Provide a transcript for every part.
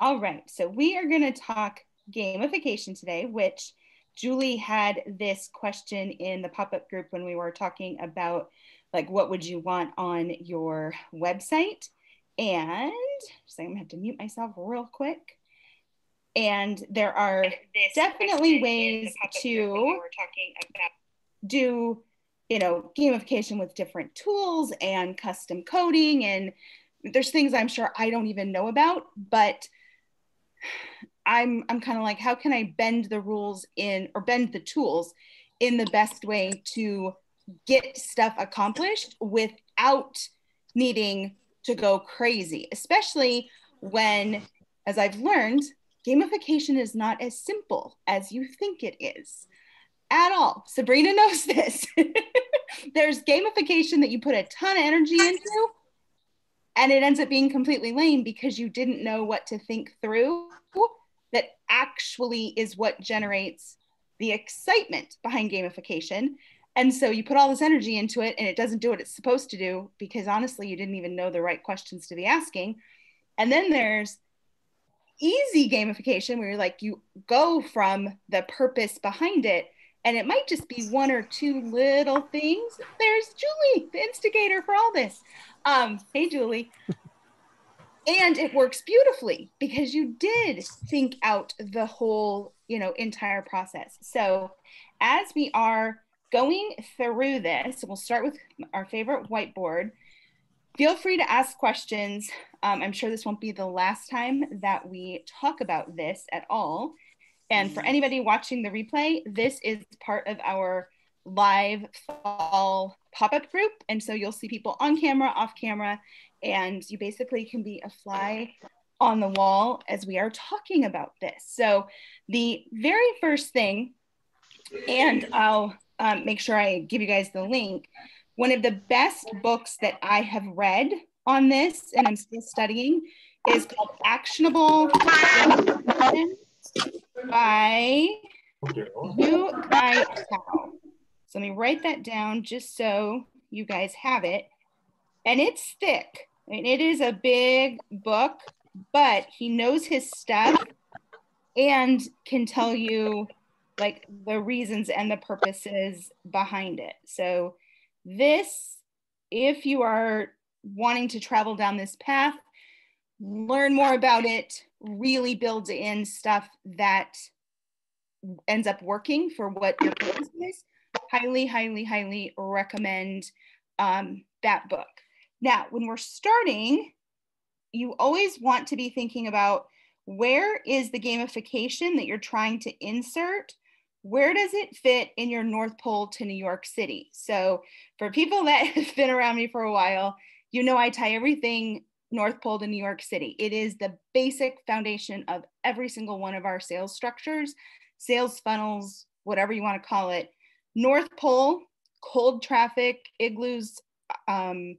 All right, so we are going to talk gamification today, which Julie had this question in the pop up group when we were talking about like what would you want on your website. And so I'm gonna have to mute myself real quick. And there are definitely ways to do, you know, gamification with different tools and custom coding. And there's things I'm sure I don't even know about, but I'm I'm kind of like, how can I bend the rules in or bend the tools in the best way to get stuff accomplished without needing to go crazy, especially when, as I've learned, gamification is not as simple as you think it is at all. Sabrina knows this. There's gamification that you put a ton of energy into, and it ends up being completely lame because you didn't know what to think through. That actually is what generates the excitement behind gamification. And so you put all this energy into it and it doesn't do what it's supposed to do because honestly, you didn't even know the right questions to be asking. And then there's easy gamification where you're like, you go from the purpose behind it. And it might just be one or two little things. There's Julie, the instigator for all this. Um, hey, Julie. and it works beautifully because you did think out the whole, you know, entire process. So as we are going through this, we'll start with our favorite whiteboard. Feel free to ask questions. Um, I'm sure this won't be the last time that we talk about this at all. And for anybody watching the replay, this is part of our live fall pop-up group. And so you'll see people on camera, off camera, and you basically can be a fly on the wall as we are talking about this. So the very first thing, and I'll um, make sure I give you guys the link. One of the best books that I have read on this, and I'm still studying, is called Actionable by Yu Kai Chou. So let me write that down just so you guys have it. And it's thick. I mean, it is a big book, but he knows his stuff and can tell you like the reasons and the purposes behind it. So, this, if you are wanting to travel down this path, learn more about it, really builds in stuff that ends up working for what your purpose is. Highly, highly, highly recommend um, that book. Now, when we're starting, you always want to be thinking about where is the gamification that you're trying to insert where does it fit in your North Pole to New York City? So, for people that have been around me for a while, you know I tie everything North Pole to New York City. It is the basic foundation of every single one of our sales structures, sales funnels, whatever you want to call it. North Pole, cold traffic, igloos, um,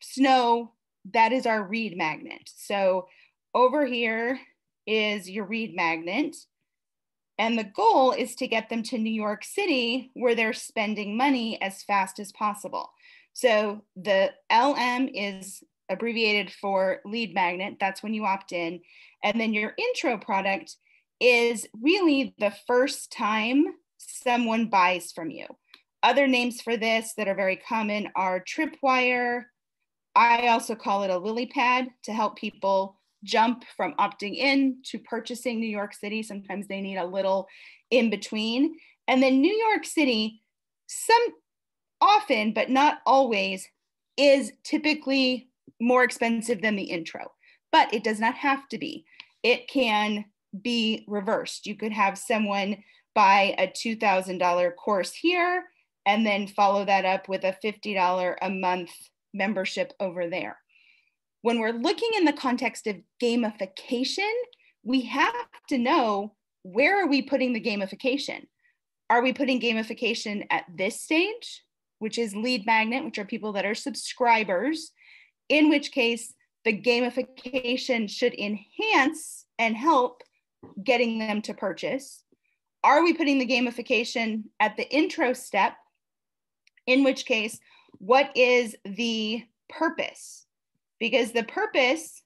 snow, that is our lead magnet. So, over here is your lead magnet. And the goal is to get them to New York City where they're spending money as fast as possible. So the LM is abbreviated for lead magnet. That's when you opt in. And then your intro product is really the first time someone buys from you. Other names for this that are very common are Tripwire. I also call it a lily pad to help people jump from opting in to purchasing New York City. Sometimes they need a little in between. And then New York City, some often, but not always, is typically more expensive than the intro, but it does not have to be. It can be reversed. You could have someone buy a $2,000 course here and then follow that up with a $50 a month membership over there when we're looking in the context of gamification, we have to know where are we putting the gamification? Are we putting gamification at this stage, which is lead magnet, which are people that are subscribers, in which case the gamification should enhance and help getting them to purchase? Are we putting the gamification at the intro step, in which case, what is the purpose? because the purpose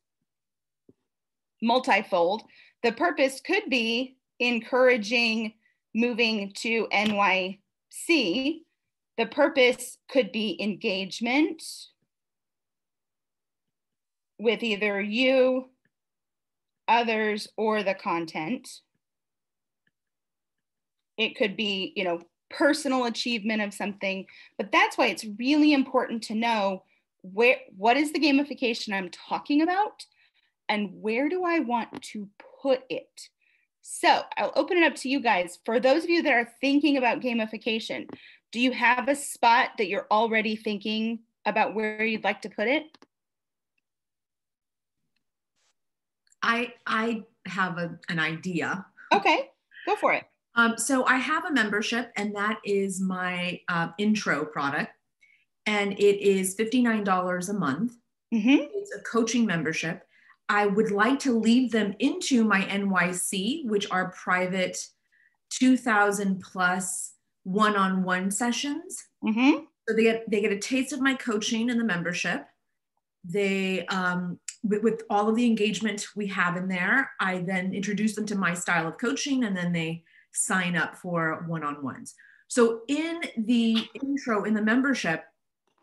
multifold. The purpose could be encouraging moving to NYC. The purpose could be engagement with either you, others, or the content. It could be, you know, personal achievement of something, but that's why it's really important to know where what is the gamification I'm talking about and where do I want to put it? So I'll open it up to you guys. For those of you that are thinking about gamification, do you have a spot that you're already thinking about where you'd like to put it? I I have a, an idea. Okay, go for it. Um, so I have a membership, and that is my uh, intro product, and it is fifty nine dollars a month. Mm-hmm. It's a coaching membership. I would like to lead them into my NYC, which are private, two thousand plus one on one sessions. Mm-hmm. So they get they get a taste of my coaching in the membership. They um, with, with all of the engagement we have in there, I then introduce them to my style of coaching, and then they sign up for one on ones. So in the intro, in the membership,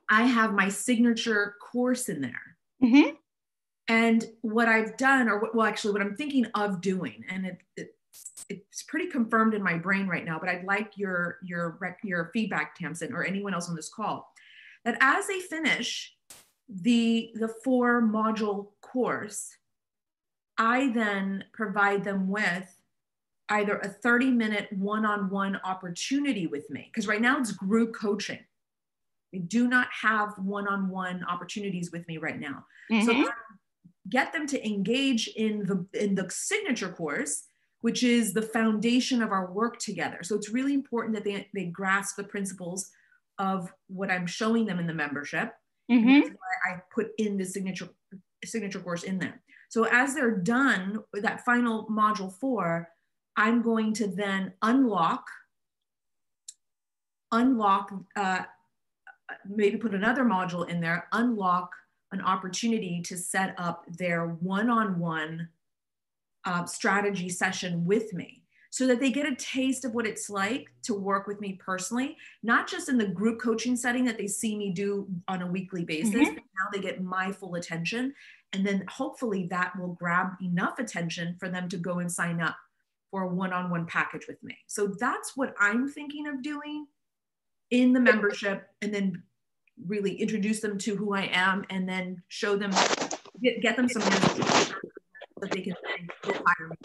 I have my signature course in there. Mm-hmm. And what I've done, or what, well, actually, what I'm thinking of doing, and it, it, it's pretty confirmed in my brain right now, but I'd like your your your feedback, Tamsin, or anyone else on this call, that as they finish the the four module course, I then provide them with either a 30 minute one on one opportunity with me, because right now it's group coaching. They do not have one on one opportunities with me right now. Mm-hmm. So get them to engage in the in the signature course which is the foundation of our work together so it's really important that they, they grasp the principles of what i'm showing them in the membership mm-hmm. i put in the signature signature course in there so as they're done with that final module four I'm going to then unlock, unlock, uh, maybe put another module in there, unlock an opportunity to set up their one-on-one uh, strategy session with me so that they get a taste of what it's like to work with me personally, not just in the group coaching setting that they see me do on a weekly basis, mm-hmm. but now they get my full attention. And then hopefully that will grab enough attention for them to go and sign up for a one-on-one package with me. So that's what I'm thinking of doing in the membership and then really introduce them to who I am and then show them get, get them some that they can hire me.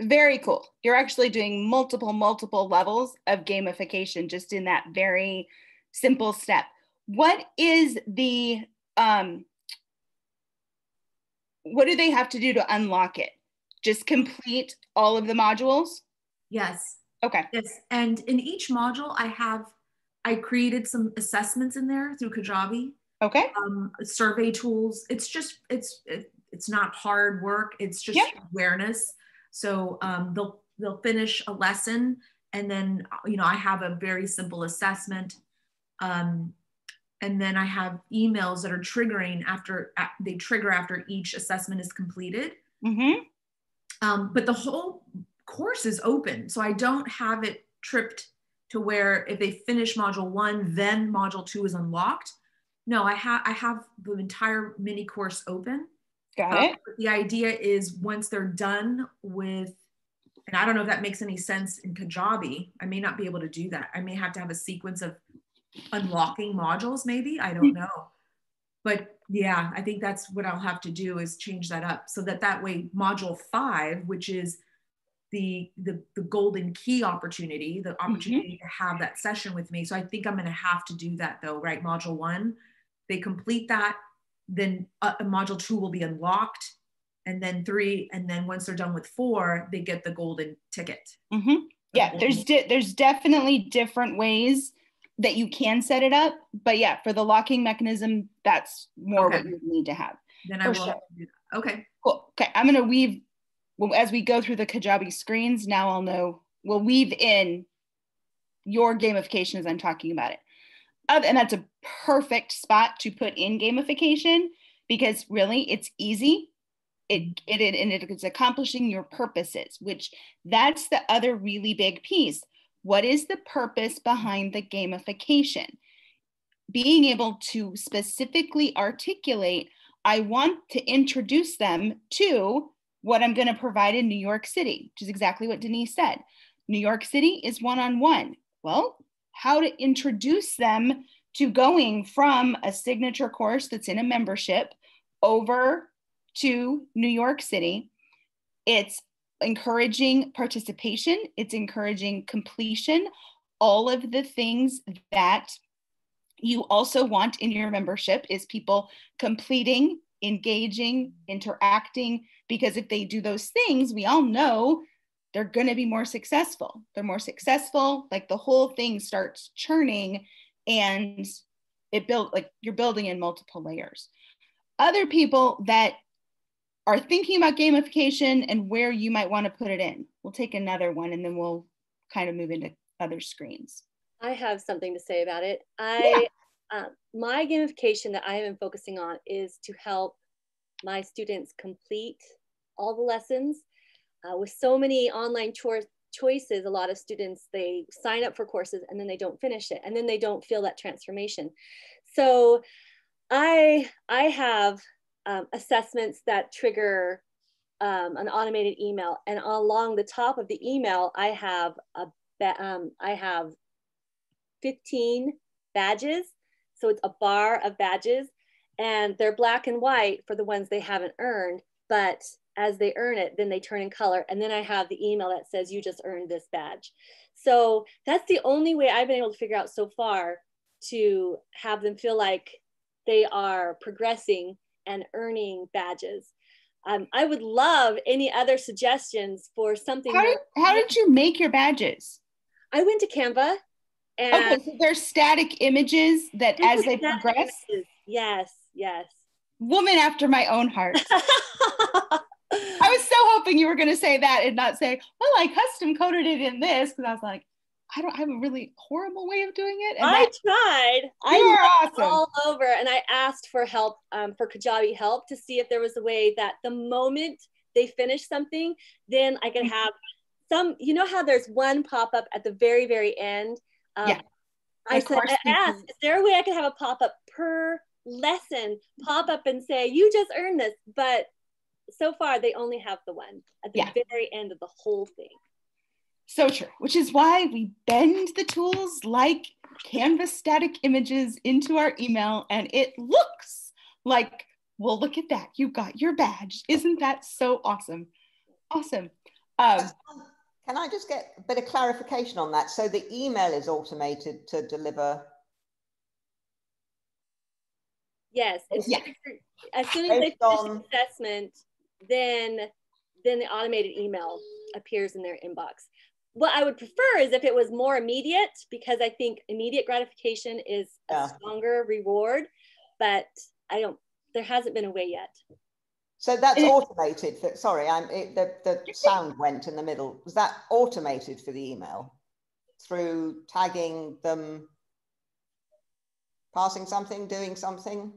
Very cool. You're actually doing multiple, multiple levels of gamification just in that very simple step. What is the um, what do they have to do to unlock it? Just complete all of the modules? Yes. Okay. Yes. And in each module, I have, I created some assessments in there through Kajabi. Okay. Um, survey tools. It's just, it's, it, it's not hard work. It's just yep. awareness. So um, they'll, they'll finish a lesson and then, you know, I have a very simple assessment. Um, and then I have emails that are triggering after they trigger after each assessment is completed. Mm-hmm. Um, but the whole course is open, so I don't have it tripped to where if they finish module one, then module two is unlocked. No, I have I have the entire mini course open. Got uh, it. the idea is once they're done with, and I don't know if that makes any sense in Kajabi. I may not be able to do that. I may have to have a sequence of unlocking modules maybe i don't know but yeah i think that's what i'll have to do is change that up so that that way module five which is the the, the golden key opportunity the mm-hmm. opportunity mm-hmm. to have that session with me so i think i'm going to have to do that though right module one they complete that then uh, module two will be unlocked and then three and then once they're done with four they get the golden ticket mm-hmm. yeah there's di- there's definitely different ways that you can set it up. But yeah, for the locking mechanism, that's more okay. what you need to have. Then I will sure. Okay. Cool. Okay. I'm gonna weave well, as we go through the Kajabi screens, now I'll know we'll weave in your gamification as I'm talking about it. Uh, and that's a perfect spot to put in gamification because really it's easy it, it, it and it's accomplishing your purposes which that's the other really big piece what is the purpose behind the gamification? Being able to specifically articulate i want to introduce them to what i'm going to provide in new york city which is exactly what denise said. New york city is one-on-one. Well how to introduce them to going from a signature course that's in a membership over to New York City. It's encouraging participation, it's encouraging completion, all of the things that you also want in your membership is people completing, engaging, interacting, because if they do those things, we all know they're going to be more successful. They're more successful, like the whole thing starts churning and it built like you're building in multiple layers. Other people that are thinking about gamification and where you might want to put it in. We'll take another one and then we'll kind of move into other screens. I have something to say about it. I yeah. uh, my gamification that I have been focusing on is to help my students complete all the lessons. Uh, with so many online cho- choices, a lot of students they sign up for courses and then they don't finish it, and then they don't feel that transformation. So, I I have um, assessments that trigger um, an automated email. And along the top of the email, I have a um, I have 15 badges. So it's a bar of badges and they're black and white for the ones they haven't earned. But as they earn it, then they turn in color. And then I have the email that says you just earned this badge. So that's the only way I've been able to figure out so far to have them feel like they are progressing and earning badges. Um, I would love any other suggestions for something. How did, how did you make your badges? I went to Canva. And okay, so there's static images that as they progress. Images. Yes, yes. Woman after my own heart. I was so hoping you were going to say that and not say, well, I custom coded it in this because I was like, I don't I have a really horrible way of doing it. And I that, tried. I awesome. all over, and I asked for help um, for Kajabi help to see if there was a way that the moment they finish something, then I could mm-hmm. have some. You know how there's one pop up at the very very end. Um, yeah. I said, I asked, is there a way I could have a pop up per lesson pop up and say you just earned this? But so far they only have the one at the yeah. very end of the whole thing. So true, which is why we bend the tools like Canva's static images into our email and it looks like, well, look at that. You got your badge. Isn't that so awesome? Awesome. Um, Can I just get a bit of clarification on that? So the email is automated to deliver. Yes. yeah. As soon as they finish on... the assessment, then then the automated email appears in their inbox what I would prefer is if it was more immediate because I think immediate gratification is yeah. a stronger reward, but I don't, there hasn't been a way yet. So that's automated for, sorry, I'm, it, the, the sound went in the middle. Was that automated for the email through tagging them, passing something, doing something?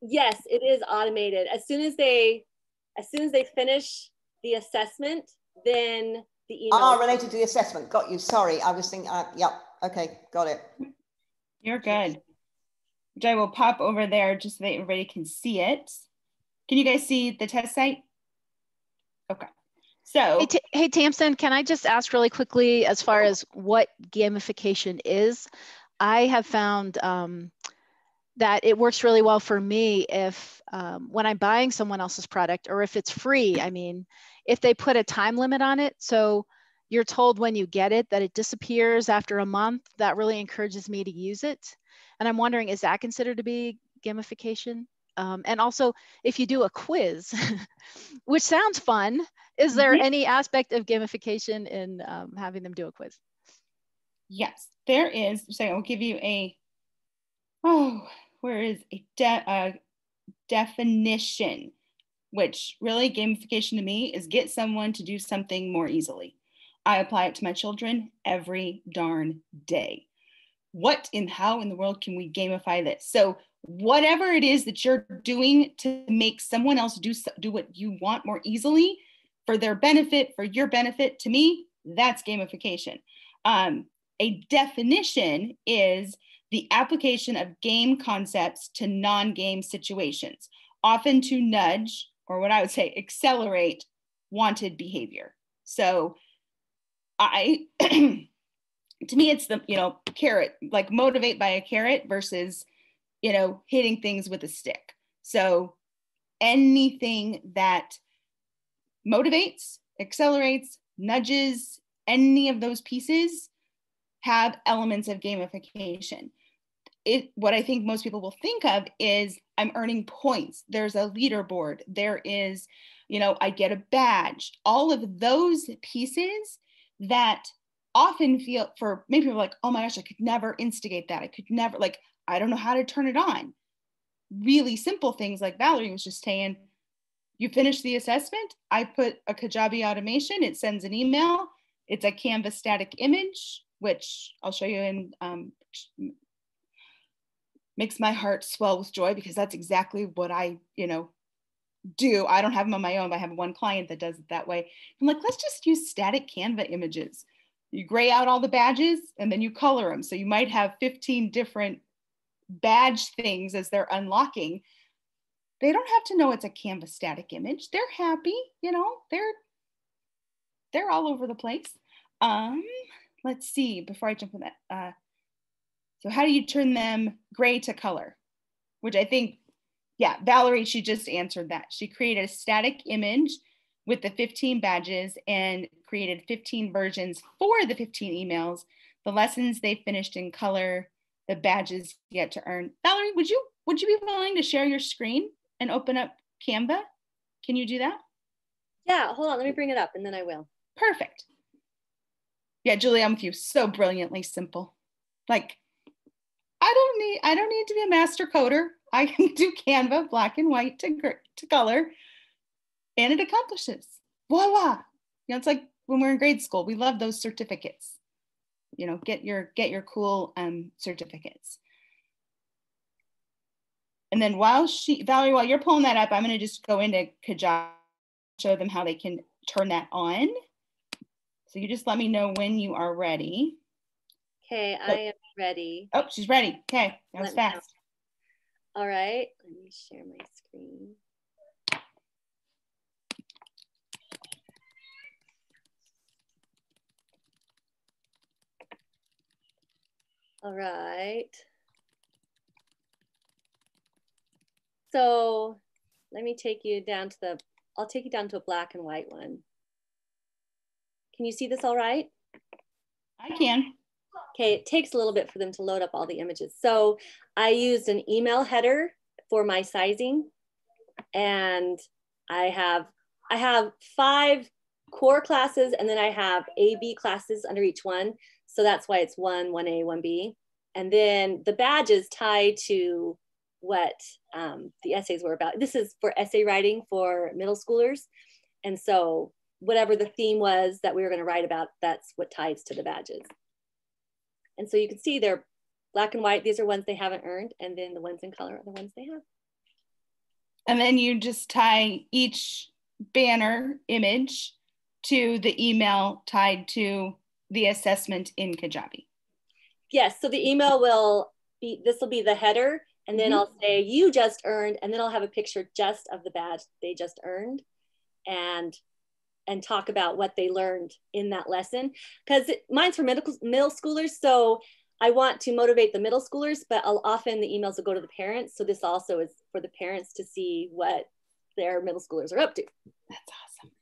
Yes, it is automated. As soon as they, as soon as they finish the assessment, then the email. Ah, related to the assessment. Got you. Sorry, I was thinking. Uh, yep. Okay, got it. You're good. Which I will pop over there just so that everybody can see it. Can you guys see the test site? Okay. So, hey, T- hey Tamsin, can I just ask really quickly as far as what gamification is? I have found um, that it works really well for me if um, when I'm buying someone else's product or if it's free. I mean, if they put a time limit on it, so you're told when you get it that it disappears after a month, that really encourages me to use it. And I'm wondering, is that considered to be gamification? Um, and also, if you do a quiz, which sounds fun, is there mm-hmm. any aspect of gamification in um, having them do a quiz? Yes, there is. So I'll give you a, oh, where is a, de- a definition? which really gamification to me is get someone to do something more easily. I apply it to my children every darn day. What and how in the world can we gamify this? So whatever it is that you're doing to make someone else do do what you want more easily for their benefit for your benefit to me that's gamification um, a definition is the application of game concepts to non-game situations often to nudge or what i would say accelerate wanted behavior so i to me it's the you know carrot like motivate by a carrot versus you know, hitting things with a stick. So anything that motivates, accelerates, nudges, any of those pieces have elements of gamification. It, what I think most people will think of is I'm earning points. There's a leaderboard. There is, you know, I get a badge. All of those pieces that often feel for many people like, oh my gosh, I could never instigate that. I could never like I don't know how to turn it on. Really simple things like Valerie was just saying, you finish the assessment, I put a Kajabi automation, it sends an email, it's a Canva's static image, which I'll show you in, um, makes my heart swell with joy because that's exactly what I, you know, do. I don't have them on my own, but I have one client that does it that way. I'm like, let's just use static Canva images. You gray out all the badges and then you color them. So you might have 15 different badge things as they're unlocking, they don't have to know it's a Canva's static image. They're happy, you know, they're they're all over the place. Um, let's see, before I jump on that. Uh, so how do you turn them gray to color? Which I think, yeah, Valerie, she just answered that. She created a static image with the 15 badges and created 15 versions for the 15 emails. The lessons they finished in color, the badges yet to earn. Valerie, would you would you be willing to share your screen and open up Canva? Can you do that? Yeah, hold on, let me bring it up and then I will. Perfect. Yeah, Julie, I'm with you. So brilliantly simple. Like, I don't need I don't need to be a master coder. I can do Canva black and white to, to color, and it accomplishes. Voila! You know, it's like when we're in grade school, we love those certificates you know, get your get your cool um, certificates. And then while she, Valerie, while you're pulling that up, I'm going to just go into Kajabi, show them how they can turn that on. So you just let me know when you are ready. Okay, I am ready. Oh, she's ready. Okay, that was fast. All right, let me share my screen. All right. So let me take you down to the, I'll take you down to a black and white one. Can you see this all right? I can. Okay, it takes a little bit for them to load up all the images. So I used an email header for my sizing and I have, I have five core classes and then I have AB classes under each one. So that's why it's one, 1A, 1B. And then the badges tie to what um, the essays were about. This is for essay writing for middle schoolers. And so whatever the theme was that we were going to write about, that's what ties to the badges. And so you can see they're black and white. These are ones they haven't earned. And then the ones in color are the ones they have. And then you just tie each banner image to the email tied to the assessment in Kajabi. Yes, so the email will be, this will be the header and then mm-hmm. I'll say you just earned and then I'll have a picture just of the badge they just earned and and talk about what they learned in that lesson because mine's for middle, middle schoolers so I want to motivate the middle schoolers but I'll, often the emails will go to the parents so this also is for the parents to see what their middle schoolers are up to. That's awesome.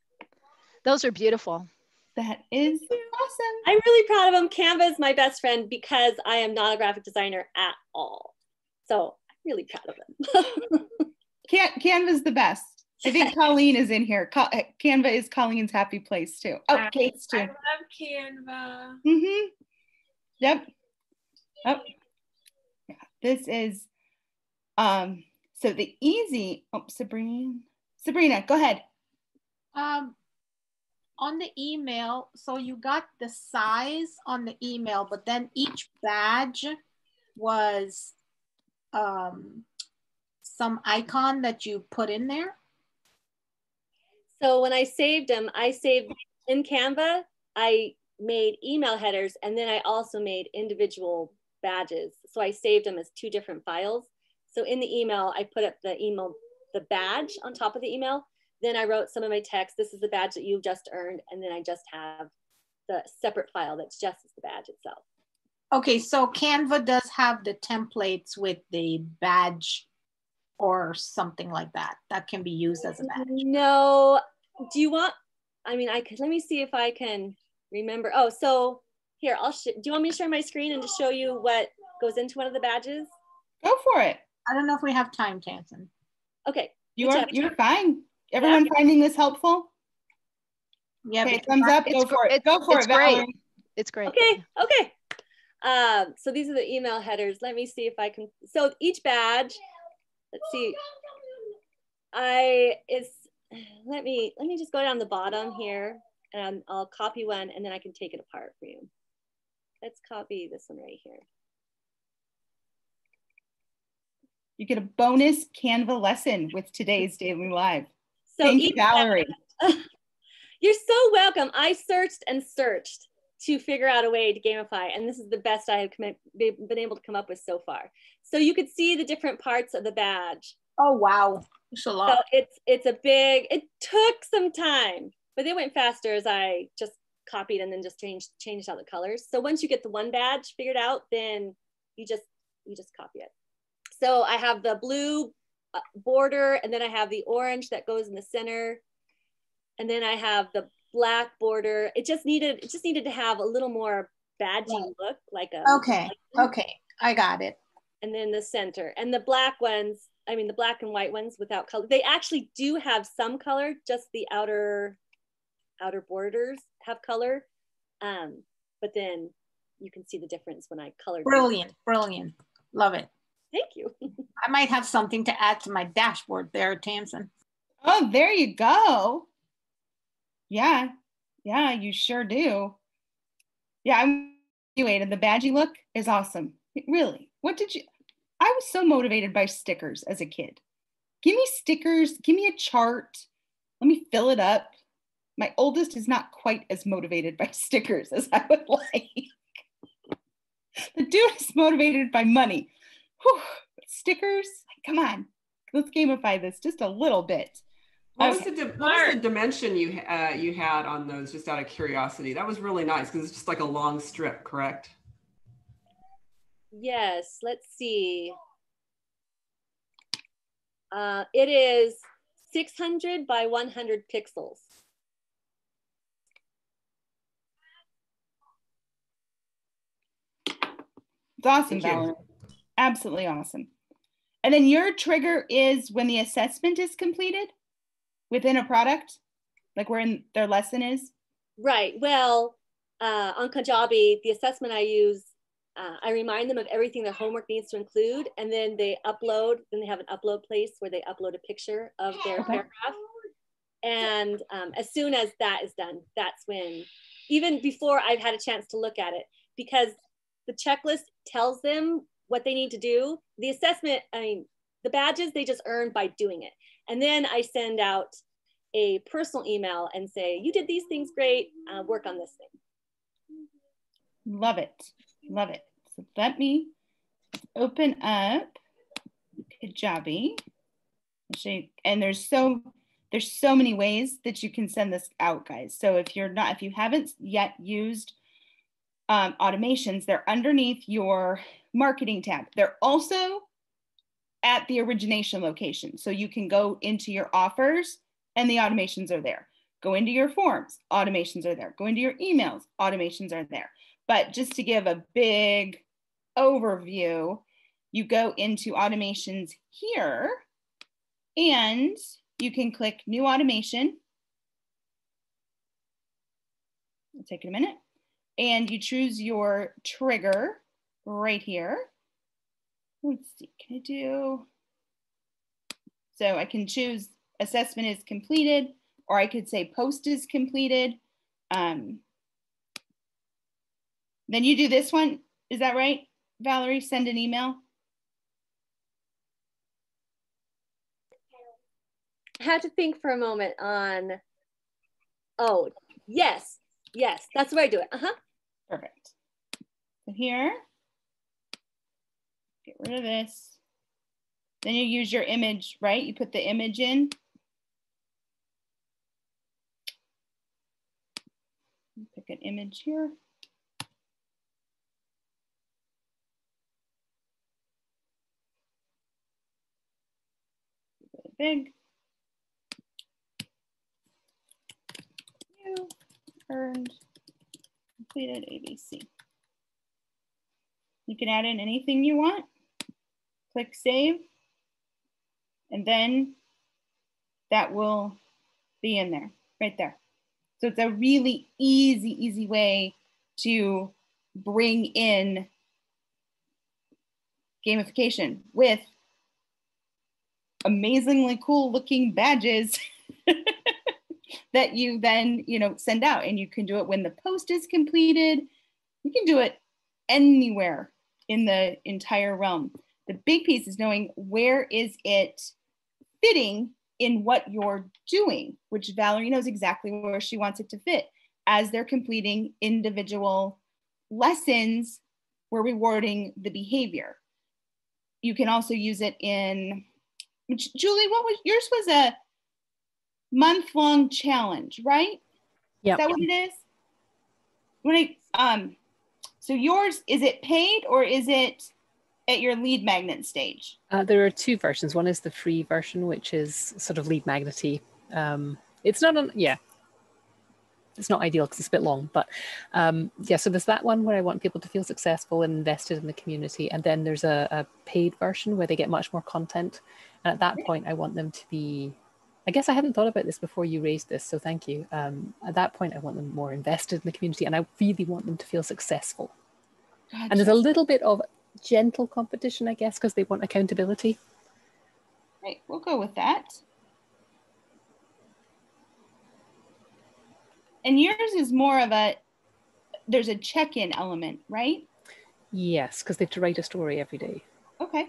Those are beautiful. That is awesome. I'm really proud of them. Canva is my best friend because I am not a graphic designer at all. So I'm really proud of them. Can- Canva's the best. I think Colleen is in here. Uh, Canva is Colleen's happy place too. Oh, Kate's too. I love Canva. Mm-hmm. Yep. Oh, yeah. This is um. So the easy. Oh, Sabrina. Sabrina, go ahead. Um, on the email, so you got the size on the email, but then each badge was um, some icon that you put in there? So when I saved them, I saved in Canva, I made email headers and then I also made individual badges. So I saved them as two different files. So in the email, I put up the email, the badge on top of the email. Then I wrote some of my text. This is the badge that you've just earned. And then I just have the separate file that's just the badge itself. Okay, so Canva does have the templates with the badge or something like that that can be used as a badge. No, do you want, I mean, I could, let me see if I can remember. Oh, so here, I'll, do you want me to share my screen and to show you what goes into one of the badges? Go for it. I don't know if we have time, Tamsin. Okay. You are, you're fine. Everyone yeah. finding this helpful? Yeah. Okay, thumbs up. Go for it. Go for it's it, great. It's great. Okay. Okay. Um, so these are the email headers. Let me see if I can. So each badge, let's see. I is let me let me just go down the bottom here and I'll copy one and then I can take it apart for you. Let's copy this one right here. You get a bonus Canva lesson with today's Daily Live. So Thank you, Valerie. You're so welcome. I searched and searched to figure out a way to gamify, and this is the best I have been able to come up with so far. So you could see the different parts of the badge. Oh wow, it's a lot. So it's it's a big. It took some time, but they went faster as I just copied and then just changed changed out the colors. So once you get the one badge figured out, then you just you just copy it. So I have the blue uh, border, and then I have the orange that goes in the center, and then I have the black border. It just needed it just needed to have a little more badgy yeah. look, like a okay, okay, I got it. And then the center and the black ones. I mean, the black and white ones without color. They actually do have some color. Just the outer outer borders have color, um, but then you can see the difference when I colored. Brilliant, them. brilliant, love it. Thank you. I might have something to add to my dashboard there, Tamsin. Oh, there you go. Yeah, yeah, you sure do. Yeah, I'm and the badgy look is awesome. Really, what did you? I was so motivated by stickers as a kid. Give me stickers, give me a chart, let me fill it up. My oldest is not quite as motivated by stickers as I would like. the dude is motivated by money. Whew, stickers, come on, let's gamify this just a little bit. What, okay. was the, what was the dimension you uh, you had on those? Just out of curiosity, that was really nice because it's just like a long strip, correct? Yes. Let's see. Uh, it is 600 by 100 pixels. It's awesome, Valerie. Absolutely awesome. And then your trigger is when the assessment is completed? Within a product, like where in their lesson is? Right. Well, uh, on Kajabi, the assessment I use, uh, I remind them of everything their homework needs to include, and then they upload. Then they have an upload place where they upload a picture of their okay. paragraph. And um, as soon as that is done, that's when, even before I've had a chance to look at it, because the checklist tells them what they need to do. The assessment, I mean, the badges they just earn by doing it. And then I send out a personal email and say, you did these things great, uh, work on this thing. Love it, love it. So let me open up Kajabi. And there's so there's so many ways that you can send this out, guys. So if you're not, if you haven't yet used um, automations, they're underneath your marketing tab. They're also at the origination location. So you can go into your offers and the automations are there. Go into your forms, automations are there. Go into your emails, automations are there. But just to give a big overview, you go into automations here and you can click new automation. It'll take a minute. And you choose your trigger right here let's see, can I do? So I can choose assessment is completed, or I could say post is completed. Um, then you do this one. Is that right, Valerie? Send an email. Had to think for a moment on, oh, yes, yes, that's the way I do it. Uh-huh. Perfect. So here, get rid of this. Then you use your image, right? You put the image in. Pick an image here. big. You earned completed ABC. You can add in anything you want. Click save. And then that will be in there, right there. So it's a really easy, easy way to bring in gamification with amazingly cool looking badges that you then, you know, send out and you can do it when the post is completed. You can do it anywhere in the entire realm. The big piece is knowing where is it fitting in what you're doing, which Valerie knows exactly where she wants it to fit. As they're completing individual lessons, we're rewarding the behavior. You can also use it in Julie, what was yours was a month long challenge, right? Yeah. Is that what it is? When I um so yours is it paid or is it at your lead magnet stage? Uh, there are two versions. One is the free version, which is sort of lead magnety. Um, it's not on yeah. It's not ideal because it's a bit long, but um, yeah. So there's that one where I want people to feel successful and invested in the community, and then there's a, a paid version where they get much more content. And at that point, I want them to be I guess I hadn't thought about this before you raised this, so thank you. Um, at that point, I want them more invested in the community and I really want them to feel successful. Gotcha. And there's a little bit of gentle competition, I guess, because they want accountability. Right, we'll go with that. And yours is more of a, there's a check in element, right? Yes, because they have to write a story every day. Okay.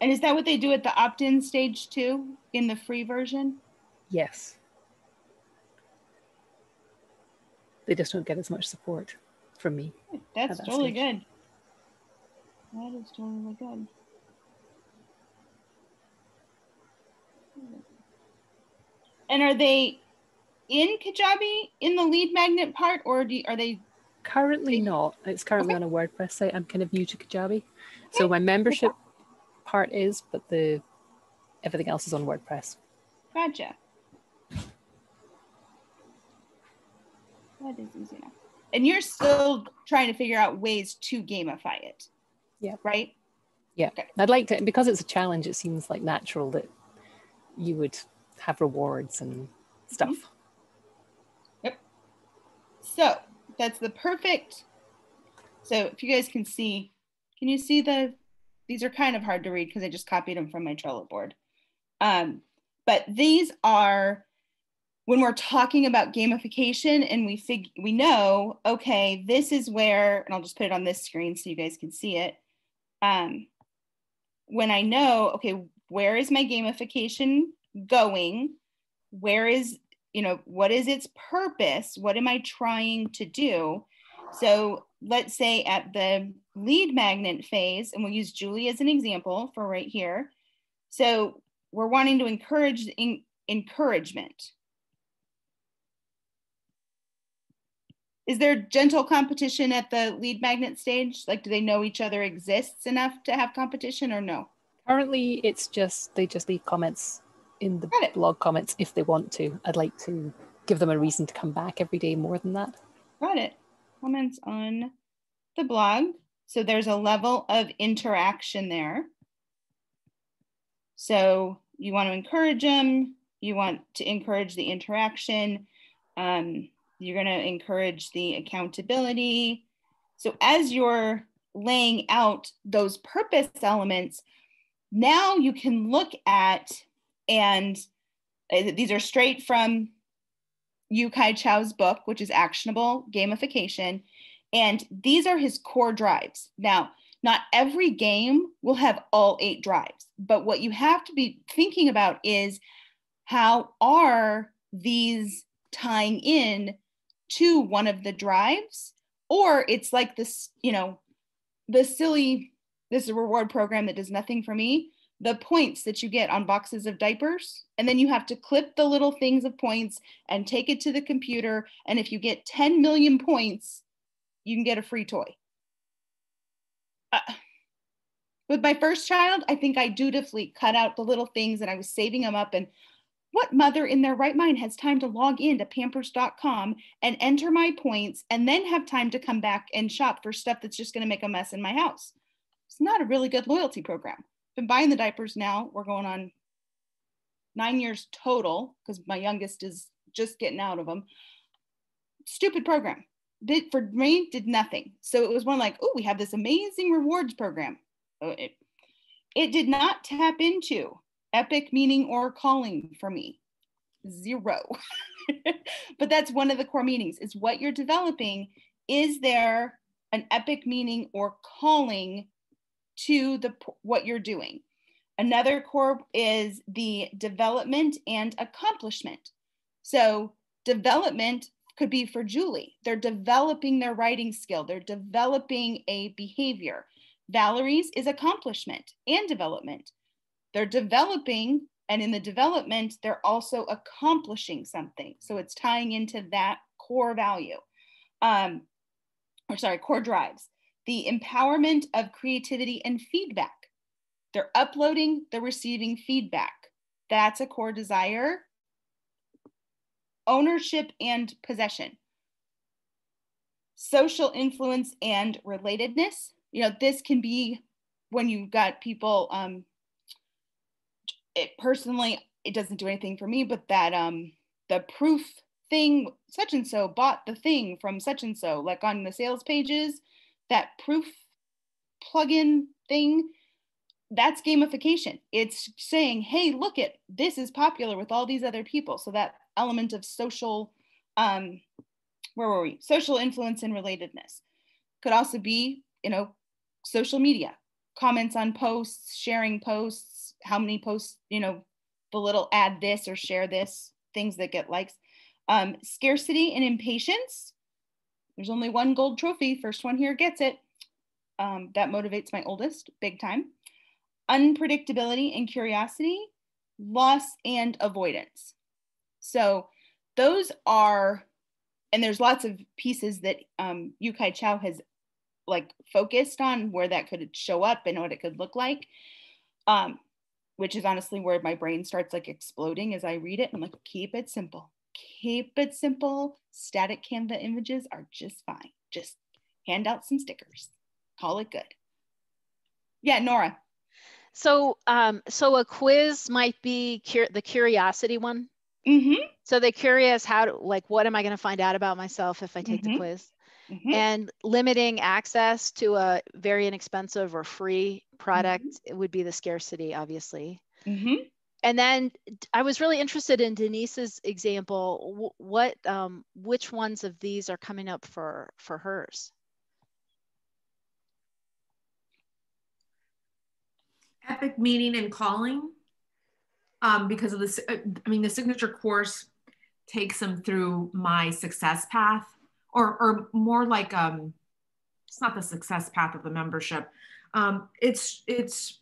And is that what they do at the opt-in stage too, in the free version? Yes. They just don't get as much support from me. That's that totally stage. good. That is totally good. And are they in Kajabi in the lead magnet part, or do, are they? Currently not. It's currently okay. on a WordPress site. I'm kind of new to Kajabi, okay. so my membership part is, but the everything else is on WordPress. Gotcha. That is easy enough. And you're still trying to figure out ways to gamify it. Yeah. Right? Yeah. Okay. I'd like to, because it's a challenge, it seems like natural that you would have rewards and stuff. Mm-hmm. Yep. So that's the perfect. So if you guys can see, can you see the these are kind of hard to read because I just copied them from my Trello board. Um, but these are when we're talking about gamification and we fig we know, okay, this is where, and I'll just put it on this screen so you guys can see it. Um, when I know, okay, where is my gamification going? Where is, you know, what is its purpose? What am I trying to do? So let's say at the lead magnet phase, and we'll use Julie as an example for right here. So we're wanting to encourage in, encouragement. Is there gentle competition at the lead magnet stage? Like, do they know each other exists enough to have competition or no? Currently, it's just they just leave comments in the blog comments if they want to. I'd like to give them a reason to come back every day more than that. Got it. Comments on the blog. So there's a level of interaction there. So you want to encourage them. You want to encourage the interaction. Um, you're going to encourage the accountability. So as you're laying out those purpose elements, now you can look at, and uh, these are straight from Yu Kai Chou's book, which is Actionable Gamification And these are his core drives. Now, not every game will have all eight drives, but what you have to be thinking about is how are these tying in to one of the drives? Or it's like this, you know, the silly, this is a reward program that does nothing for me the points that you get on boxes of diapers. And then you have to clip the little things of points and take it to the computer. And if you get 10 million points, you can get a free toy. Uh, with my first child, I think I dutifully cut out the little things and I was saving them up. And what mother in their right mind has time to log in to pampers.com and enter my points and then have time to come back and shop for stuff that's just going to make a mess in my house? It's not a really good loyalty program been buying the diapers now. We're going on nine years total because my youngest is just getting out of them. Stupid program. Did for me did nothing. So it was one like, oh, we have this amazing rewards program. It, it did not tap into epic meaning or calling for me. Zero. but that's one of the core meanings is what you're developing. Is there an epic meaning or calling to the what you're doing. Another core is the development and accomplishment. So development could be for Julie. They're developing their writing skill. They're developing a behavior. Valerie's is accomplishment and development. They're developing, and in the development, they're also accomplishing something. So it's tying into that core value, um, or sorry, core drives the empowerment of creativity and feedback. They're uploading, they're receiving feedback. That's a core desire. Ownership and possession. Social influence and relatedness. You know, this can be when you've got people, um, it personally, it doesn't do anything for me, but that um, the proof thing, such and so bought the thing from such and so, like on the sales pages, that proof plugin thing, that's gamification. It's saying, hey, look at this is popular with all these other people. So that element of social, um, where were we? Social influence and relatedness could also be, you know, social media, comments on posts, sharing posts, how many posts, you know, the little add this or share this, things that get likes. Um, scarcity and impatience there's only one gold trophy. First one here gets it. Um, that motivates my oldest big time. Unpredictability and curiosity, loss and avoidance. So those are, and there's lots of pieces that um, Yu-Kai Chou has like focused on where that could show up and what it could look like. Um, which is honestly where my brain starts like exploding as I read it. I'm like, keep it simple keep it simple. Static Canva images are just fine. Just hand out some stickers. Call it good. Yeah, Nora. So, um, so a quiz might be cur- the curiosity one. Mm-hmm. So they're curious how to, like, what am I going to find out about myself if I take mm-hmm. the quiz? Mm-hmm. And limiting access to a very inexpensive or free product mm-hmm. would be the scarcity, obviously. Mm-hmm and then I was really interested in Denise's example. What, um, which ones of these are coming up for for hers? Epic meaning and calling, um, because of this. Uh, I mean, the signature course takes them through my success path, or or more like um, it's not the success path of the membership. Um, it's it's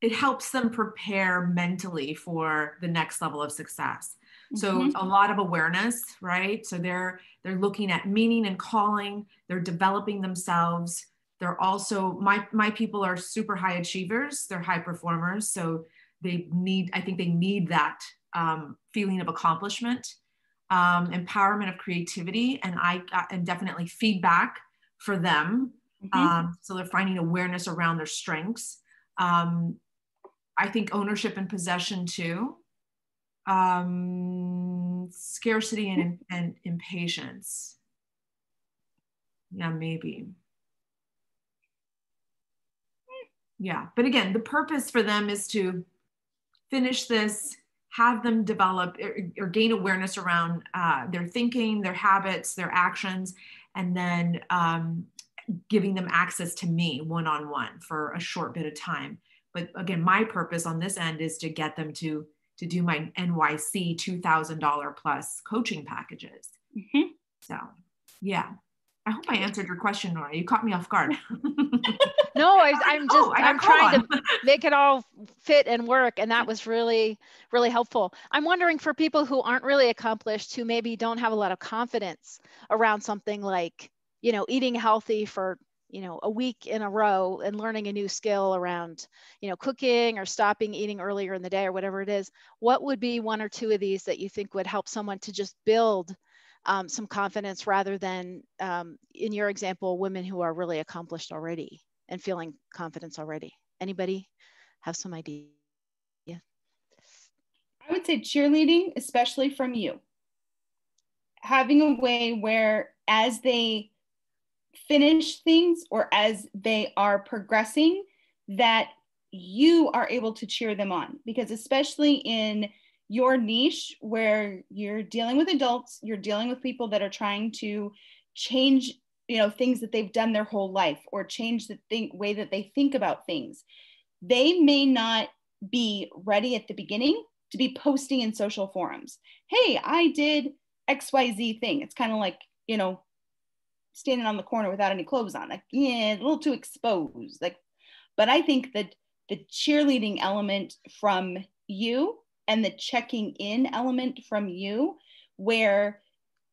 it helps them prepare mentally for the next level of success. So mm-hmm. a lot of awareness right? So they're they're looking at meaning and calling. They're developing themselves. They're also my my people are super high achievers. They're high performers. So they need i think they need that um, feeling of accomplishment um, empowerment of creativity and i got, and definitely feedback for them mm-hmm. um, so they're finding awareness around their strengths um, I think ownership and possession too. Um, scarcity and, and impatience. Yeah, maybe. Yeah, but again, the purpose for them is to finish this, have them develop or, or gain awareness around uh, their thinking, their habits, their actions, and then um, giving them access to me one on one for a short bit of time. But again, my purpose on this end is to get them to to do my NYC $2,000 plus coaching packages. Mm-hmm. So, yeah. I hope I answered your question, Nora. You caught me off guard. no, I, am oh, just, oh, I'm trying to make it all fit and work. And that was really, really helpful. I'm wondering for people who aren't really accomplished, who maybe don't have a lot of confidence around something like, you know, eating healthy for, you know, a week in a row and learning a new skill around, you know, cooking or stopping eating earlier in the day or whatever it is, what would be one or two of these that you think would help someone to just build um, some confidence rather than, um, in your example, women who are really accomplished already and feeling confidence already. Anybody have some idea? Yeah. I would say cheerleading, especially from you. Having a way where as they finish things or as they are progressing, that you are able to cheer them on. Because especially in your niche where you're dealing with adults, you're dealing with people that are trying to change, you know, things that they've done their whole life or change the think, way that they think about things. They may not be ready at the beginning to be posting in social forums. Hey, I did XYZ thing. It's kind of like, you know, standing on the corner without any clothes on. Like, yeah, a little too exposed. Like, but I think that the cheerleading element from you and the checking in element from you, where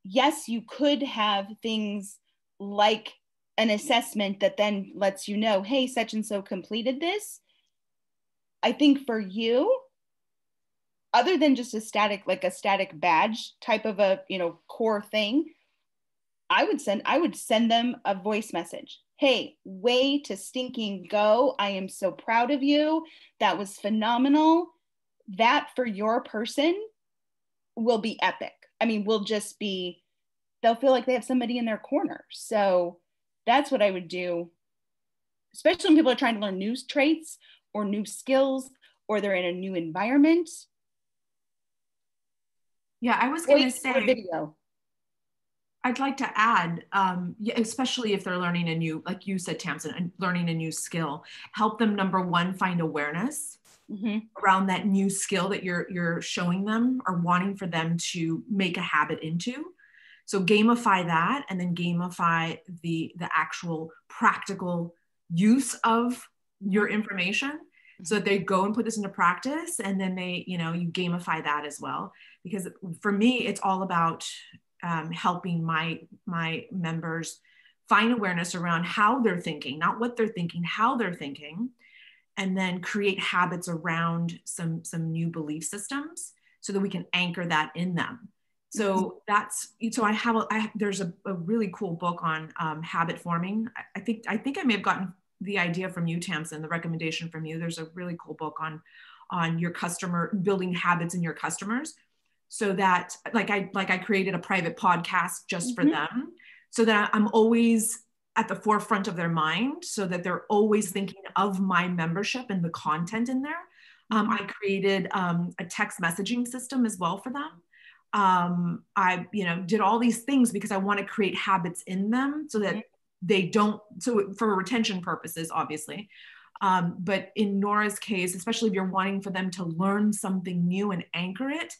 yes, you could have things like an assessment that then lets you know, hey, such and so completed this. I think for you, other than just a static, like a static badge type of a, you know, core thing, I would send, I would send them a voice message. Hey, way to stinking go. I am so proud of you. That was phenomenal that for your person will be epic. I mean, will just be, they'll feel like they have somebody in their corner. So that's what I would do, especially when people are trying to learn new traits or new skills or they're in a new environment. Yeah, I was going to say video. I'd like to add, um, especially if they're learning a new, like you said, Tamsin, learning a new skill, help them number one find awareness mm-hmm. around that new skill that you're you're showing them or wanting for them to make a habit into. So gamify that and then gamify the the actual practical use of your information so that they go and put this into practice and then they you know you gamify that as well. Because for me it's all about um, helping my my members find awareness around how they're thinking not what they're thinking how they're thinking and then create habits around some some new belief systems so that we can anchor that in them so mm-hmm. that's so i have a I, there's a, a, really cool book on um, habit forming I, I, think i think i may have gotten the idea from you tamsin the recommendation from you there's a really cool book on on your customer building habits in your customers so that like i like i created a private podcast just mm-hmm. for them so that i'm always at the forefront of their mind so that they're always thinking of my membership and the content in there. Um, I created um, a text messaging system as well for them. Um, I, you know, did all these things because I want to create habits in them so that mm-hmm. they don't, so for retention purposes, obviously. Um, but in Nora's case, especially if you're wanting for them to learn something new and anchor it,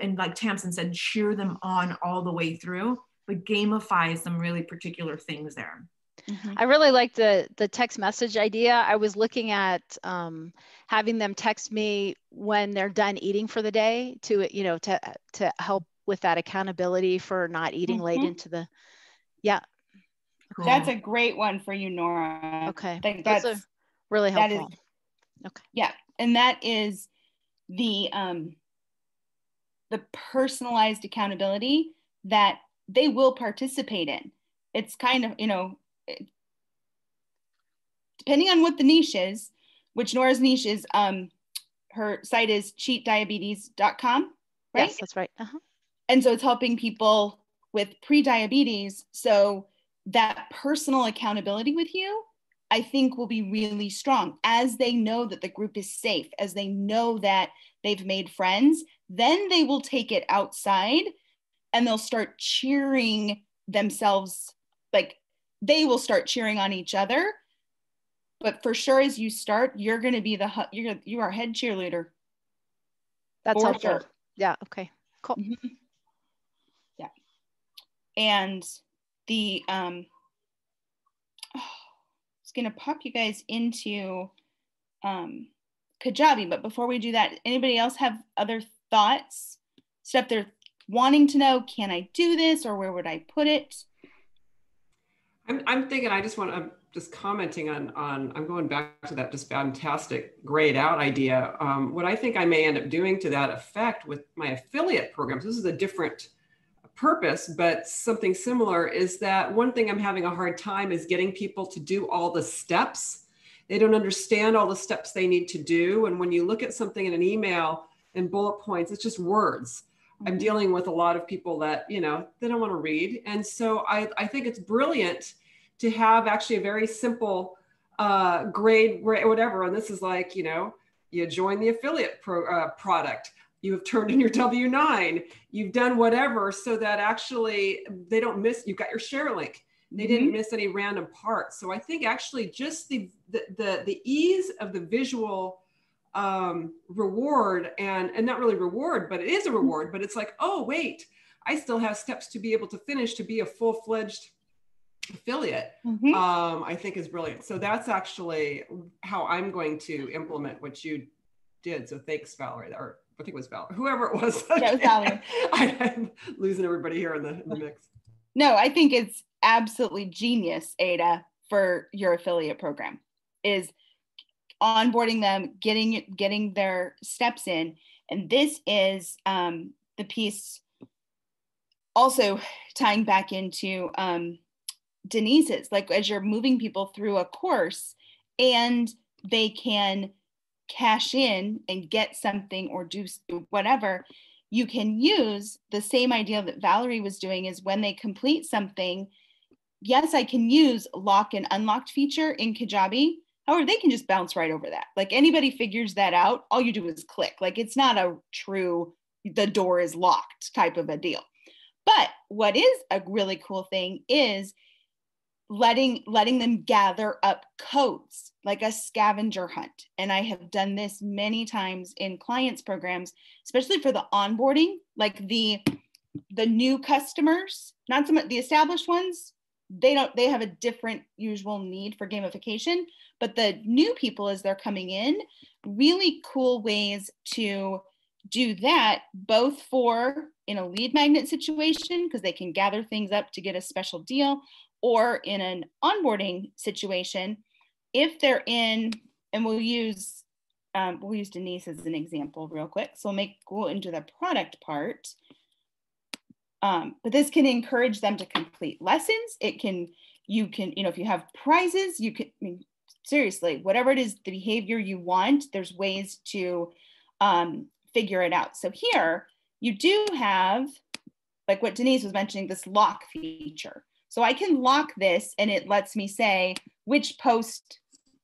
and like Tamsin said, cheer them on all the way through but gamify some really particular things there. Mm-hmm. I really like the the text message idea. I was looking at um, having them text me when they're done eating for the day to you know to to help with that accountability for not eating mm-hmm. late into the yeah. Cool. That's a great one for you, Nora. Okay, that's really helpful. That is, okay. Yeah, and that is the um the personalized accountability that they will participate in. It's kind of, you know, depending on what the niche is, which Nora's niche is, um, her site is cheatdiabetes.com, right? Yes, that's right. Uh-huh. And so it's helping people with pre-diabetes. So that personal accountability with you I think will be really strong as they know that the group is safe, as they know that they've made friends, then they will take it outside and they'll start cheering themselves like they will start cheering on each other. But for sure as you start you're going to be the you're you are head cheerleader. That's helpful sure. yeah okay cool. Mm-hmm. yeah. And the um oh, it's going to pop you guys into um kajabi but before we do that anybody else have other thoughts? Stuff they're wanting to know can i do this or where would i put it? I'm, I'm thinking i just want to just commenting on on i'm going back to that just fantastic grayed out idea. Um, what i think i may end up doing to that effect with my affiliate programs this is a different purpose but something similar is that one thing i'm having a hard time is getting people to do all the steps. They don't understand all the steps they need to do. And when you look at something in an email and bullet points it's just words i'm dealing with a lot of people that you know they don't want to read and so i, I think it's brilliant to have actually a very simple uh, grade, whatever. And this is like, you know, you join the affiliate pro, uh, product, you have turned in your W9, you've done whatever so that actually they don't miss, you've got your share link. They didn't mm-hmm. miss any random parts. So I think actually just the, the, the, the ease of the visual um, reward and, and not really reward, but it is a reward, but it's like, oh, wait, I still have steps to be able to finish to be a full-fledged affiliate mm-hmm. um, i think is brilliant so that's actually how i'm going to implement what you did so thanks valerie or i think it was valerie whoever it was yeah, was valerie. I, am losing everybody here in the, in the mix no i think it's absolutely genius ada for your affiliate program is onboarding them getting getting their steps in and this is um, the piece also tying back into um, Denise's, like as you're moving people through a course and they can cash in and get something or do whatever, you can use the same idea that Valerie was doing is when they complete something, yes, I can use lock and unlocked feature in Kajabi. However, they can just bounce right over that. Like anybody figures that out, all you do is click. Like it's not a true, the door is locked type of a deal. But what is a really cool thing is letting letting them gather up codes like a scavenger hunt and i have done this many times in clients programs especially for the onboarding like the the new customers not some the established ones they don't they have a different usual need for gamification but the new people as they're coming in really cool ways to do that both for in a lead magnet situation because they can gather things up to get a special deal or in an onboarding situation, if they're in, and we'll use um, we'll use Denise as an example real quick. So we'll make go into the product part. Um, but this can encourage them to complete lessons. It can, you can, you know, if you have prizes, you can, I mean, seriously, whatever it is, the behavior you want, there's ways to um, figure it out. So here you do have, like what Denise was mentioning, this lock feature. So I can lock this and it lets me say which post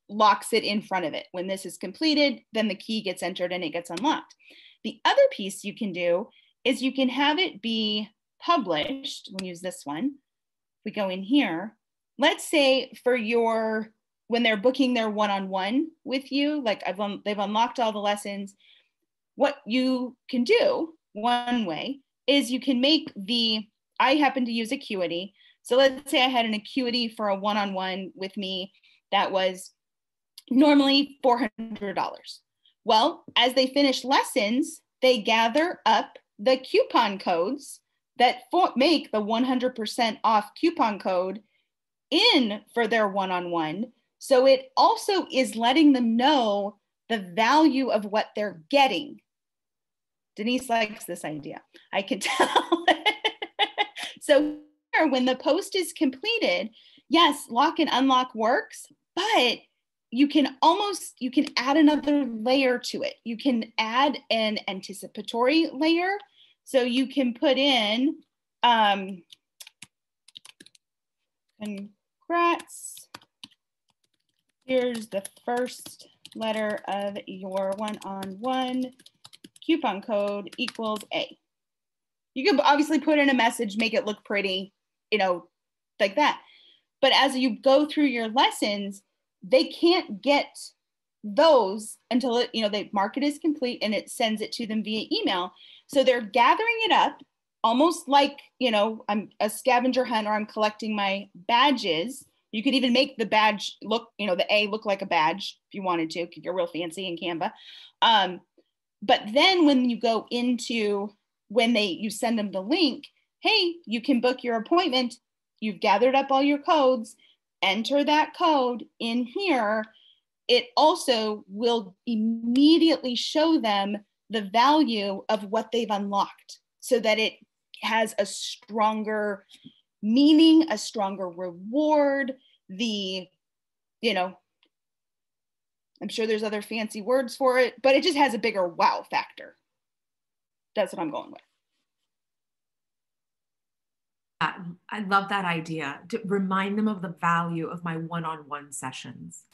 locks it in front of it. When this is completed, then the key gets entered and it gets unlocked. The other piece you can do is you can have it be published. We'll use this one. We go in here. Let's say for your, when they're booking their one-on-one with you, like I've un they've unlocked all the lessons, what you can do, one way, is you can make the, I happen to use Acuity, so let's say I had an acuity for a one on one with me that was normally $400. Well, as they finish lessons, they gather up the coupon codes that for, make the 100% off coupon code in for their one on one. So it also is letting them know the value of what they're getting. Denise likes this idea. I can tell. so when the post is completed, yes, lock and unlock works, but you can almost you can add another layer to it. You can add an anticipatory layer. So you can put in um, congrats Here's the first letter of your one-on-one coupon code equals A. You could obviously put in a message, make it look pretty, you know, like that. But as you go through your lessons, they can't get those until it, you know, they market is complete and it sends it to them via email. So they're gathering it up almost like, you know, I'm a scavenger hunt or I'm collecting my badges. You could even make the badge look, you know, the A look like a badge if you wanted to, you're real fancy in Canva. Um, but then when you go into when they you send them the link, hey, you can book your appointment. You've gathered up all your codes, enter that code in here it also will immediately show them the value of what they've unlocked so that it has a stronger meaning, a stronger reward, the, you know, I'm sure there's other fancy words for it, but it just has a bigger wow factor. That's what I'm going with. Uh, I love that idea. To remind them of the value of my one on one sessions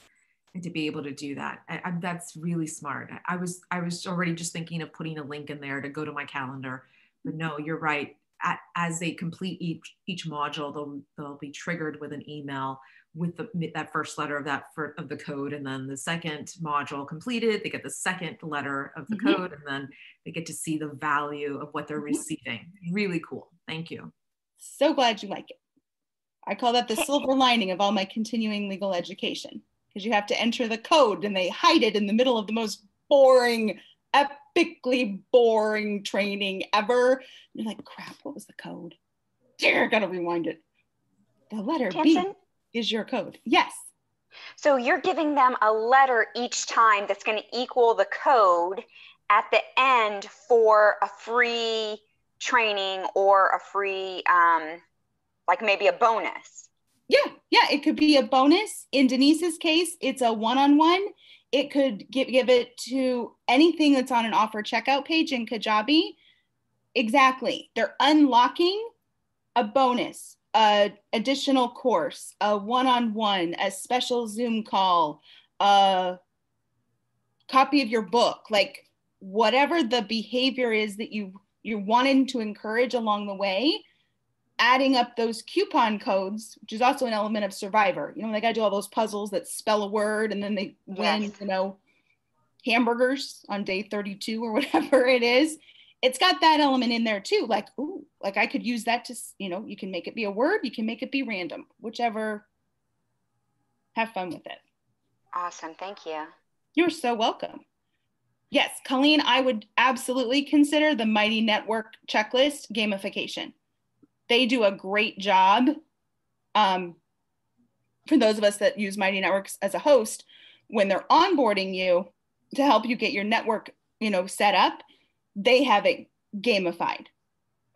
and to be able to do that I, I, that's really smart i was i was already just thinking of putting a link in there to go to my calendar but no you're right At, as they complete each each module they'll they'll be triggered with an email with the, that first letter of that for, of the code and then the second module completed they get the second letter of the mm-hmm. code and then they get to see the value of what they're mm-hmm. receiving. Really cool. Thank you. So glad you like it. I call that the silver lining of all my continuing legal education because you have to enter the code and they hide it in the middle of the most boring, epically boring training ever. And you're like, crap, what was the code? Dear, gotta rewind it. The letter B is your code. Yes. So you're giving them a letter each time that's going to equal the code at the end for a free training or a free, um, like maybe a bonus. Yeah, yeah, it could be a bonus. In Denise's case, it's a one-on-one. It could give give it to anything that's on an offer checkout page in Kajabi. Exactly. They're unlocking a bonus, a additional course, a one-on-one, a special Zoom call, a copy of your book, like whatever the behavior is that you you're wanting to encourage along the way adding up those coupon codes, which is also an element of Survivor. You know, they got to do all those puzzles that spell a word and then they win, yes. you know, hamburgers on day 32 or whatever it is. It's got that element in there too. Like, ooh, like I could use that to, you know, you can make it be a word, you can make it be random, whichever. Have fun with it. Awesome. Thank you. You're so welcome. Yes, Colleen, I would absolutely consider the Mighty Network checklist gamification they do a great job. Um, for those of us that use Mighty Networks as a host, when they're onboarding you to help you get your network, you know, set up, they have it gamified.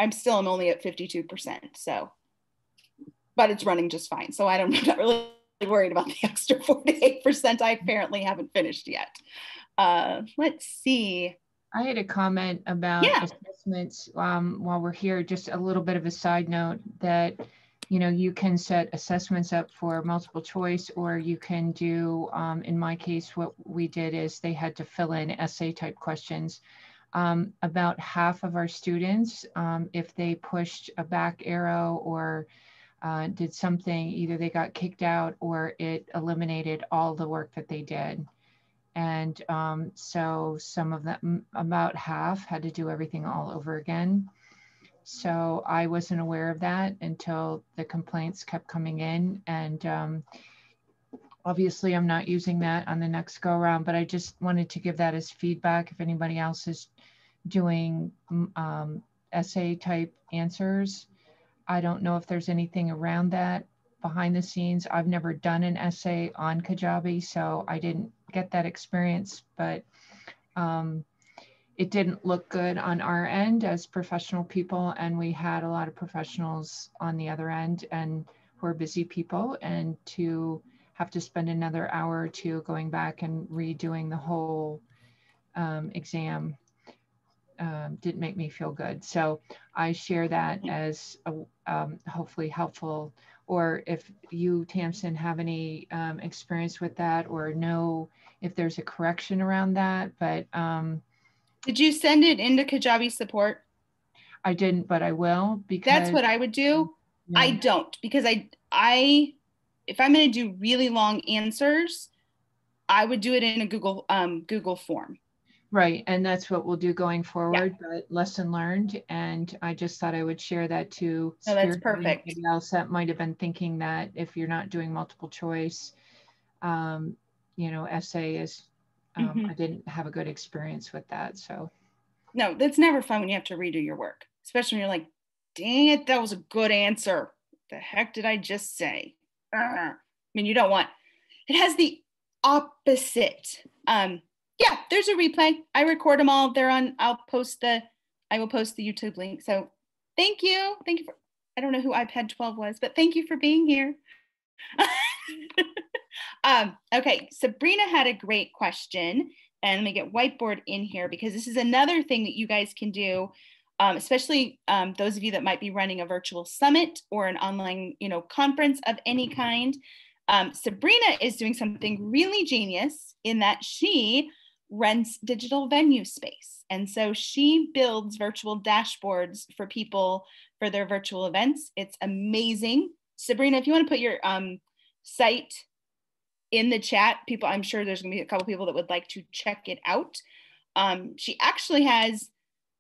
I'm still I'm only at 52%. So, but it's running just fine. So I don't, I'm not really worried about the extra 48% I apparently haven't finished yet. Uh, let's see. I had a comment about yeah. assessments um, while we're here. Just a little bit of a side note that you know you can set assessments up for multiple choice, or you can do. Um, in my case, what we did is they had to fill in essay type questions. Um, about half of our students, um, if they pushed a back arrow or uh, did something, either they got kicked out or it eliminated all the work that they did. And um, so some of them, about half, had to do everything all over again. So I wasn't aware of that until the complaints kept coming in. And um, obviously, I'm not using that on the next go around, but I just wanted to give that as feedback if anybody else is doing um, essay type answers. I don't know if there's anything around that behind the scenes. I've never done an essay on Kajabi, so I didn't get that experience, but um, it didn't look good on our end as professional people. And we had a lot of professionals on the other end and who are busy people. And to have to spend another hour or two going back and redoing the whole um, exam um, didn't make me feel good. So I share that as a, um, hopefully helpful. Or if you, Tamsin, have any um, experience with that or know if there's a correction around that. But um, did you send it into Kajabi support? I didn't, but I will because that's what I would do. Yeah. I don't because I I if I'm going to do really long answers, I would do it in a Google um, Google form. Right, and that's what we'll do going forward. Yeah. But lesson learned, and I just thought I would share that to. No, that's perfect. else that might have been thinking that if you're not doing multiple choice, um, you know, essay is. Um, mm-hmm. I didn't have a good experience with that, so. No, that's never fun when you have to redo your work, especially when you're like, "Dang it, that was a good answer." The heck did I just say? Uh, I mean, you don't want. It has the opposite. Um, yeah, there's a replay. I record them all. They're on. I'll post the. I will post the YouTube link. So, thank you. Thank you for. I don't know who iPad 12 was, but thank you for being here. um, okay, Sabrina had a great question, and let me get whiteboard in here because this is another thing that you guys can do, um, especially um, those of you that might be running a virtual summit or an online, you know, conference of any kind. Um, Sabrina is doing something really genius in that she rents digital venue space. And so she builds virtual dashboards for people for their virtual events. It's amazing. Sabrina, if you want to put your um, site in the chat, people, I'm sure there's going to be a couple people that would like to check it out. Um, she actually has,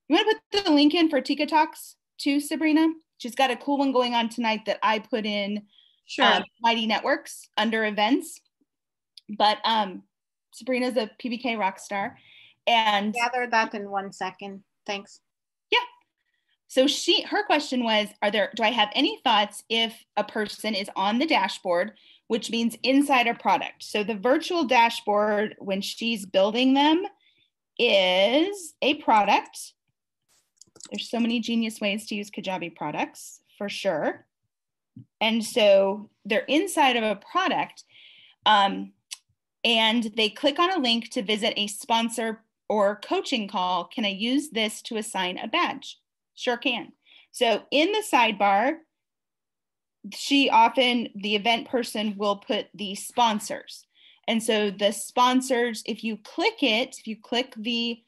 you want to put the link in for Tika Talks too, Sabrina? She's got a cool one going on tonight that I put in sure. Um, Mighty Networks under events. But um, Sabrina's a PBK rock star. And gather that in one second. Thanks. Yeah. So she her question was, are there do I have any thoughts if a person is on the dashboard, which means inside a product? So the virtual dashboard when she's building them is a product. There's so many genius ways to use Kajabi products for sure. And so they're inside of a product. Um, and they click on a link to visit a sponsor or coaching call. Can I use this to assign a badge? Sure can. So in the sidebar, she often, the event person will put the sponsors. And so the sponsors, if you click it, if you click the,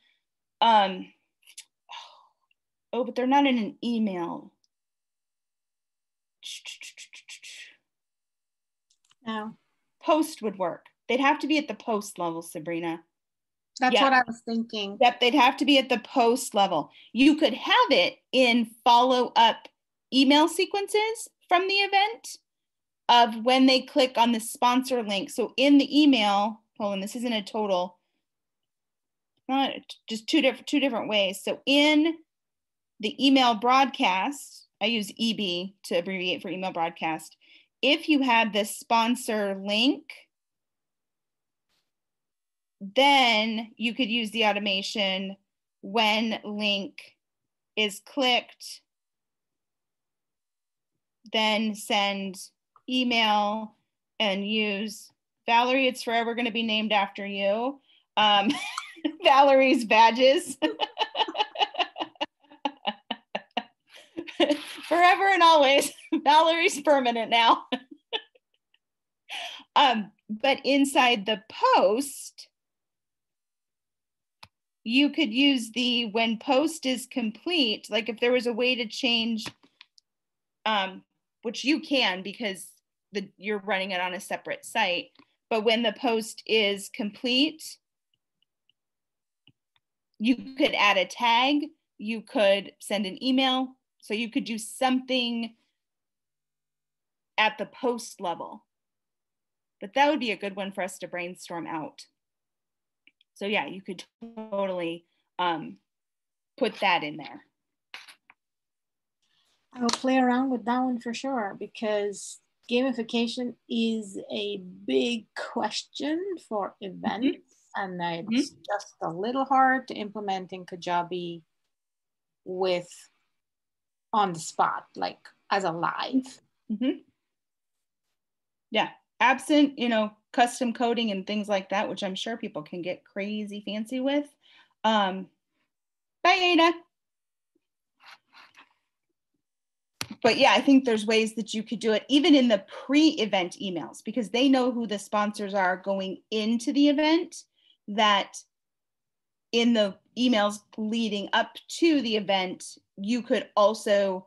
um, oh, but they're not in an email. No. Post would work. They'd have to be at the post level, Sabrina. That's yep. what I was thinking. Yep, they'd have to be at the post level. You could have it in follow up email sequences from the event of when they click on the sponsor link. So in the email, hold on, this isn't a total, not just two different two different ways. So in the email broadcast, I use EB to abbreviate for email broadcast. If you had the sponsor link, then you could use the automation when link is clicked, then send email and use Valerie, it's forever going to be named after you. Um, Valerie's badges. forever and always. Valerie's permanent now. um, but inside the post, you could use the when post is complete, like if there was a way to change, um, which you can because the you're running it on a separate site. But when the post is complete, you could add a tag, you could send an email. So you could do something at the post level. But that would be a good one for us to brainstorm out. So yeah, you could totally um, put that in there. I will play around with that one for sure because gamification is a big question for events mm -hmm. and it's mm -hmm. just a little hard to implement in Kajabi with on the spot, like as a live. Mm -hmm. Yeah, absent, you know, custom coding and things like that, which I'm sure people can get crazy fancy with. Um, Bye, Ada. But yeah, I think there's ways that you could do it even in the pre-event emails because they know who the sponsors are going into the event that in the emails leading up to the event, you could also,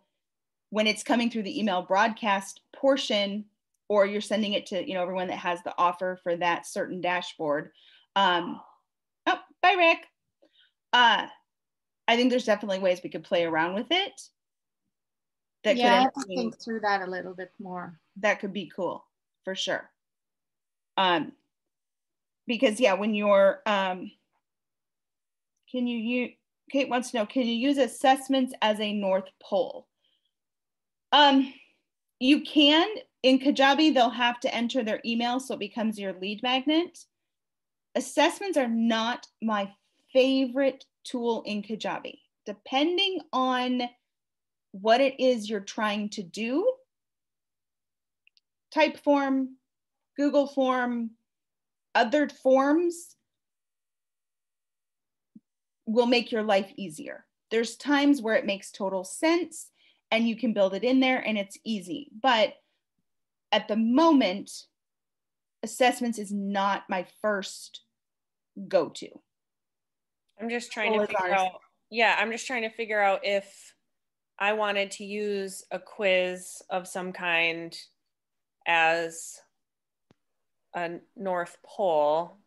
when it's coming through the email broadcast portion, or you're sending it to you know everyone that has the offer for that certain dashboard. Um, oh, bye, Rick. Uh, I think there's definitely ways we could play around with it. That yeah, I think through that a little bit more. That could be cool for sure. Um, because yeah, when you're um, can you use, Kate wants to know, can you use assessments as a North Pole? Um, you can, in Kajabi, they'll have to enter their email so it becomes your lead magnet. Assessments are not my favorite tool in Kajabi. Depending on what it is you're trying to do, Typeform, Google Form, other forms will make your life easier. There's times where it makes total sense and you can build it in there and it's easy. But at the moment, assessments is not my first go to. I'm just trying to figure out. Yeah, I'm just trying to figure out if I wanted to use a quiz of some kind as a North Pole.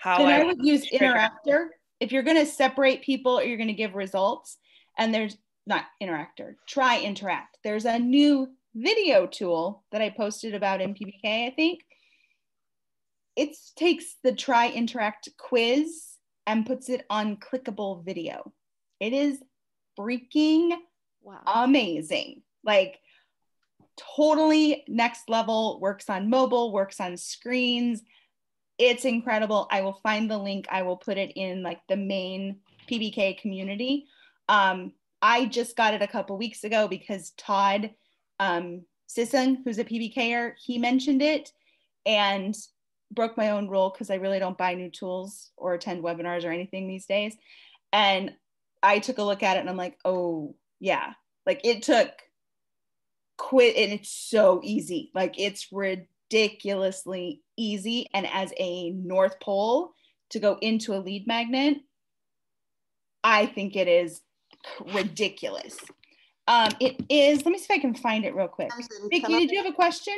How then I, I would use Interactr if you're going to separate people or you're going to give results. And there's not Interactr, try Interact. There's a new video tool that I posted about in PBK, I think. It takes the try interact quiz and puts it on clickable video. It is freaking wow. amazing. Like totally next level, works on mobile, works on screens. It's incredible. I will find the link. I will put it in like the main PBK community. Um, I just got it a couple weeks ago because Todd um, Sisson, who's a PBKer, he mentioned it and broke my own rule because I really don't buy new tools or attend webinars or anything these days. And I took a look at it and I'm like, oh, yeah. Like it took quit and it's so easy. Like it's ridiculously easy. And as a North Pole to go into a lead magnet, I think it is ridiculous. Um, it is, let me see if I can find it real quick. Vicky, did you have a question?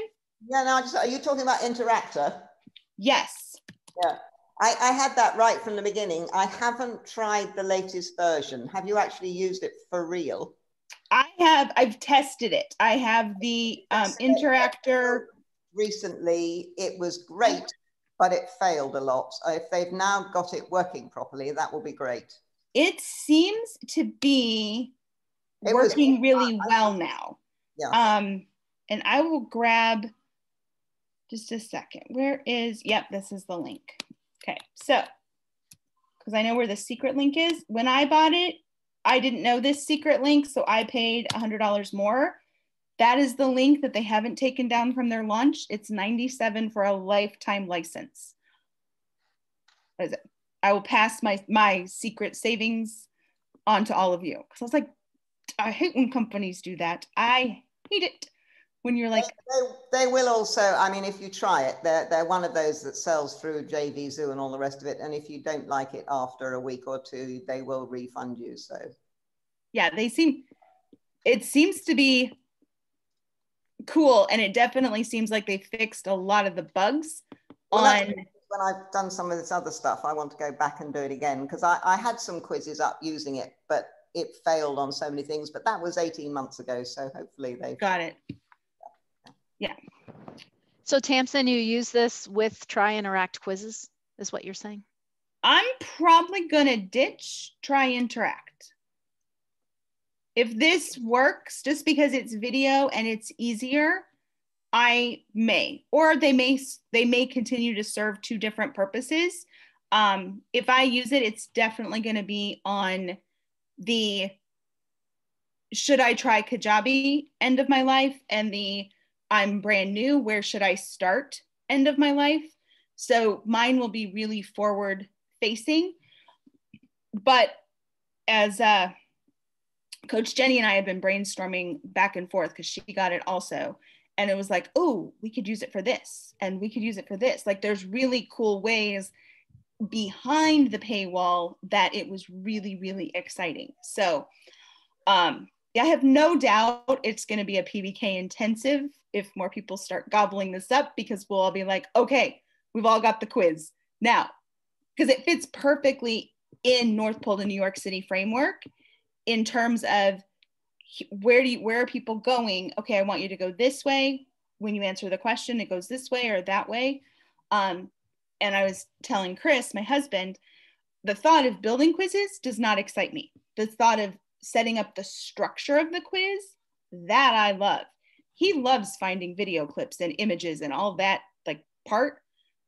Yeah, no, I just, are you talking about Interactr? Yes. Yeah, I, I had that right from the beginning. I haven't tried the latest version. Have you actually used it for real? I have, I've tested it. I have the um, Interactr. Recently, it was great, but it failed a lot. If they've now got it working properly, that will be great. It seems to be it working really well now. Yeah. Um, and I will grab just a second. Where is, yep, this is the link. Okay, so, because I know where the secret link is. When I bought it, I didn't know this secret link, so I paid $100 more. That is the link that they haven't taken down from their launch. It's 97 for a lifetime license. What is it? I will pass my my secret savings on to all of you. Because I was like, I hate when companies do that. I hate it when you're like they, they, will also i mean if you try it they're, they're one of those that sells through jvzoo and all the rest of it. And if you don't like it after a week or two they will refund you. So yeah they seem it seems to be cool. And it definitely seems like they fixed a lot of the bugs well, on when i've done some of this other stuff i want to go back and do it again because I, I had some quizzes up using it but it failed on so many things, but that was 18 months ago. So hopefully they've got it. Yeah. So Tamsin, you use this with try interact quizzes, is what you're saying? I'm probably gonna ditch try interact. If this works just because it's video and it's easier, I may, or they may they may continue to serve two different purposes. Um, if I use it, it's definitely going to be on the should I try Kajabi end of my life and the I'm brand new, where should I start end of my life? So mine will be really forward facing. But as uh, Coach Jenny and I have been brainstorming back and forth because she got it also. And it was like, oh, we could use it for this and we could use it for this. Like, there's really cool ways behind the paywall that it was really, really exciting. So, um, I have no doubt it's going to be a PBK intensive if more people start gobbling this up because we'll all be like, okay, we've all got the quiz. Now because it fits perfectly in North Pole to New York City framework in terms of where do you where are people going? Okay i want you to go this way. When you answer the question it goes this way or that way. Um, and i was telling chris my husband the thought of building quizzes does not excite me. The thought of setting up the structure of the quiz that i love. He loves finding video clips and images and all that like part.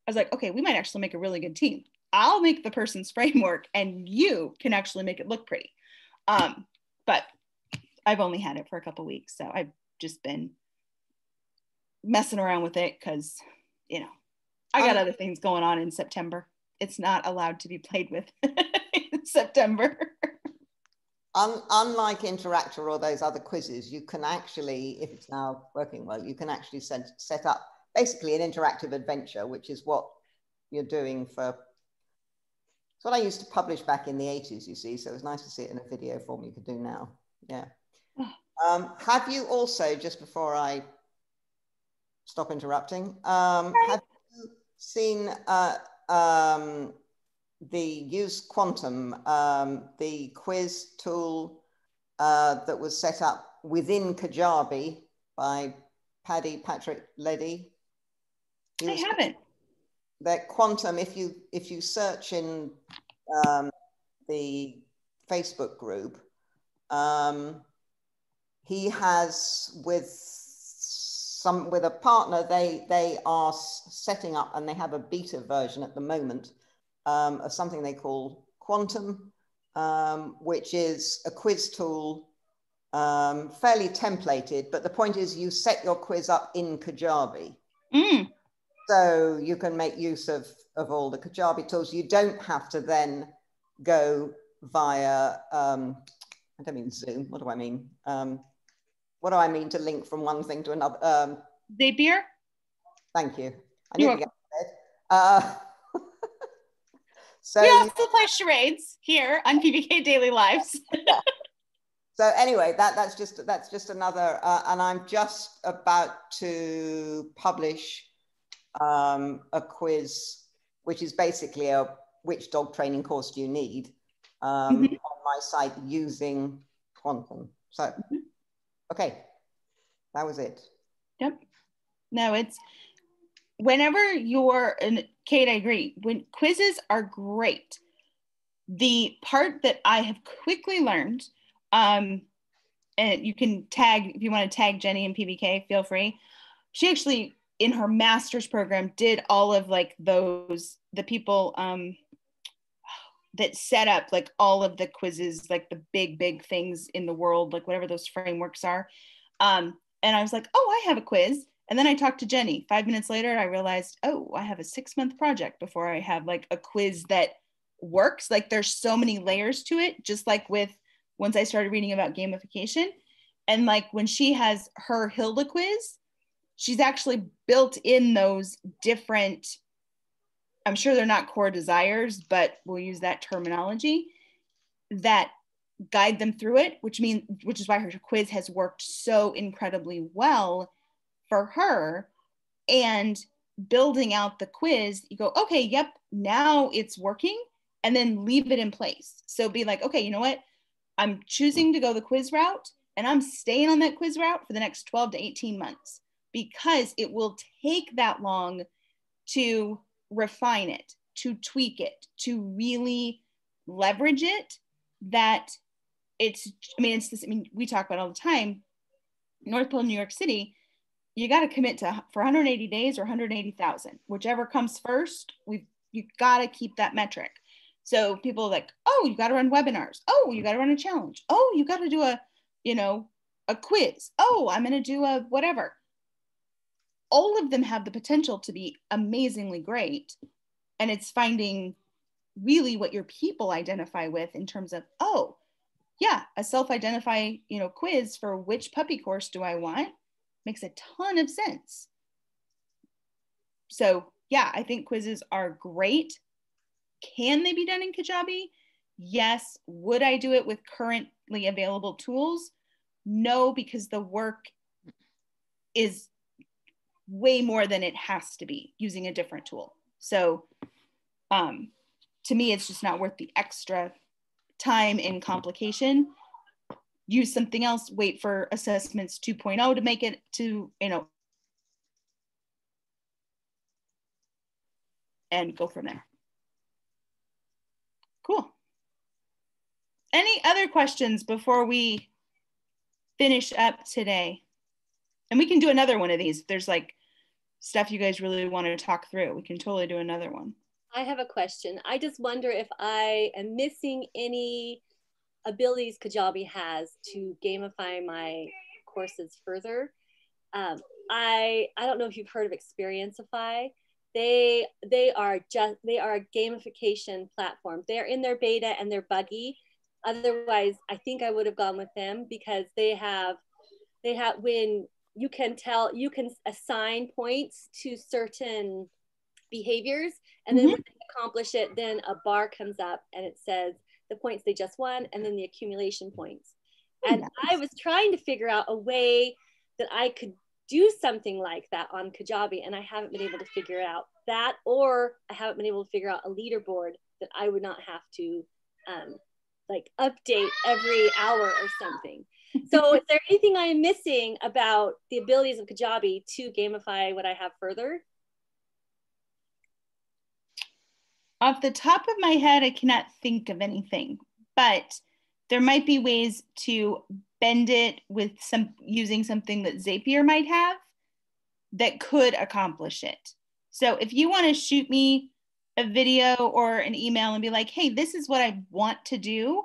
I was like okay we might actually make a really good team. I'll make the person's framework and you can actually make it look pretty. Um, but I've only had it for a couple weeks, so I've just been messing around with it because you know I got um, other things going on in September. It's not allowed to be played with in September. Un- unlike Interactr or those other quizzes, you can actually, if it's now working well, you can actually set, set up basically an interactive adventure, which is what you're doing for it's what I used to publish back in the 80s, you see. So it was nice to see it in a video form you could do now. Yeah. Um, have you also, just before I stop interrupting, um, have seen uh, um, the use quantum, um, the quiz tool uh, that was set up within Kajabi by Paddy Patrick Leddy? I haven't that quantum, if you if you search in um, the Facebook group, um, he has with some with a partner. They they are setting up and they have a beta version at the moment um, of something they call Quantum, um, which is a quiz tool, um, fairly templated. But the point is, you set your quiz up in Kajabi. Mm. So you can make use of, of all the Kajabi tools. You don't have to then go via, um, I don't mean Zoom, what do I mean? What do I mean to link from one thing to another? Um, Zapier? Thank you. I need to get uh, so we also play charades here on PBK Daily Lives. yeah. So anyway, that that's just that's just another, uh, and I'm just about to publish um, a quiz, which is basically a which dog training course do you need um, mm-hmm. on my site using Quantum. So, mm-hmm. Okay, that was it. Yep. No, it's whenever you're, and Kate, I agree, when quizzes are great. The part that I have quickly learned, um, and you can tag, if you want to tag Jenny and PBK, feel free. She actually in her master's program did all of like those the people um that set up like all of the quizzes like the big big things in the world like whatever those frameworks are. Um and i was like oh i have a quiz. And then i talked to jenny. Five minutes later i realized oh i have a six month project before i have like a quiz that works. Like there's so many layers to it just like with once i started reading about gamification. And like when she has her hilda quiz she's actually built in those different i'm sure they're not core desires but we'll use that terminology that guide them through it which means which is why her quiz has worked so incredibly well for her. And building out the quiz you go okay yep now it's working and then leave it in place. So be like okay you know what? I'm choosing to go the quiz route and i'm staying on that quiz route for the next 12 to 18 months because it will take that long to refine it, to tweak it, to really leverage it. That it's, I mean, it's this, I mean, we talk about all the time. North Pole, New York City, you got to commit to for 180 days or 180,000, whichever comes first. We've you got to keep that metric. So people like, oh, you got to run webinars. Oh, you got to run a challenge. Oh, you got to do a, you know, a quiz. Oh, I'm going to do a whatever all of them have the potential to be amazingly great. And it's finding really what your people identify with in terms of, oh, yeah, a self-identify, you know, quiz for which puppy course do I want makes a ton of sense. So yeah, I think quizzes are great. Can they be done in Kajabi? Yes. Would I do it with currently available tools? No, because the work is way more than it has to be using a different tool. So um, to me, it's just not worth the extra time and complication. Use something else, wait for assessments 2.0 to make it to, you know, and go from there. Cool. Any other questions before we finish up today? And we can do another one of these. There's like stuff you guys really want to talk through. We can totally do another one. I have a question. I just wonder if I am missing any abilities Kajabi has to gamify my courses further. Um, I I don't know if you've heard of Xperiencify. They they are just they are a gamification platform. They are in their beta and they're buggy. Otherwise, I think I would have gone with them because they have they have when you can tell you can assign points to certain behaviors and then mm-hmm. when they accomplish it then a bar comes up and it says the points they just won and then the accumulation points oh, and nice. i was trying to figure out a way that i could do something like that on kajabi and i haven't been able to figure out that or i haven't been able to figure out a leaderboard that i would not have to um, like update every hour or something so is there anything I am missing about the abilities of Kajabi to gamify what I have further? Off the top of my head, I cannot think of anything, but there might be ways to bend it with some using something that Zapier might have that could accomplish it. So if you want to shoot me a video or an email and be like, hey, this is what I want to do,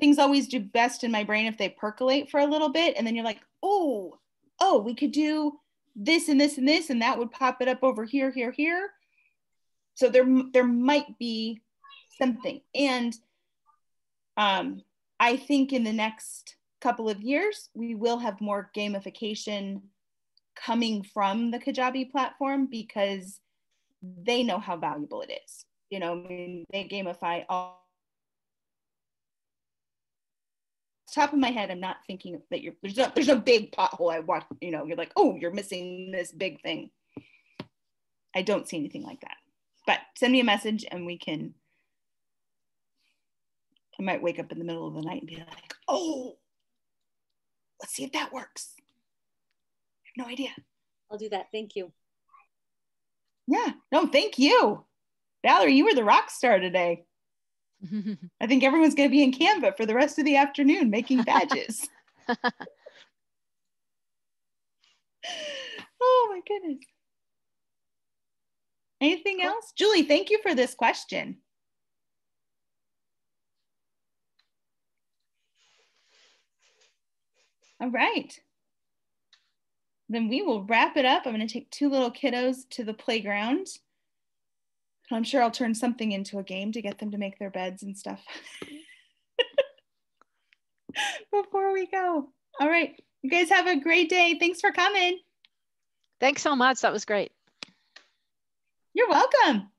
things always do best in my brain if they percolate for a little bit and then you're like oh oh we could do this and this and this and that would pop it up over here here here. So there there might be something. And um, i think in the next couple of years we will have more gamification coming from the kajabi platform because they know how valuable it is. You know I mean, they gamify all top of my head, I'm not thinking that you're there's no there's no big pothole. I watch, you know, you're like, oh, you're missing this big thing. I don't see anything like that. But send me a message and we can. I might wake up in the middle of the night and be like, oh, let's see if that works. I have no idea. I'll do that. Thank you. Yeah. No, thank you. Valerie, you were the rock star today. I think everyone's going to be in Canva for the rest of the afternoon making badges. oh my goodness. Anything else? Julie, thank you for this question. All right. Then we will wrap it up. I'm going to take two little kiddos to the playground. I'm sure I'll turn something into a game to get them to make their beds and stuff before we go. All right. You guys have a great day. Thanks for coming. Thanks so much. That was great. You're welcome.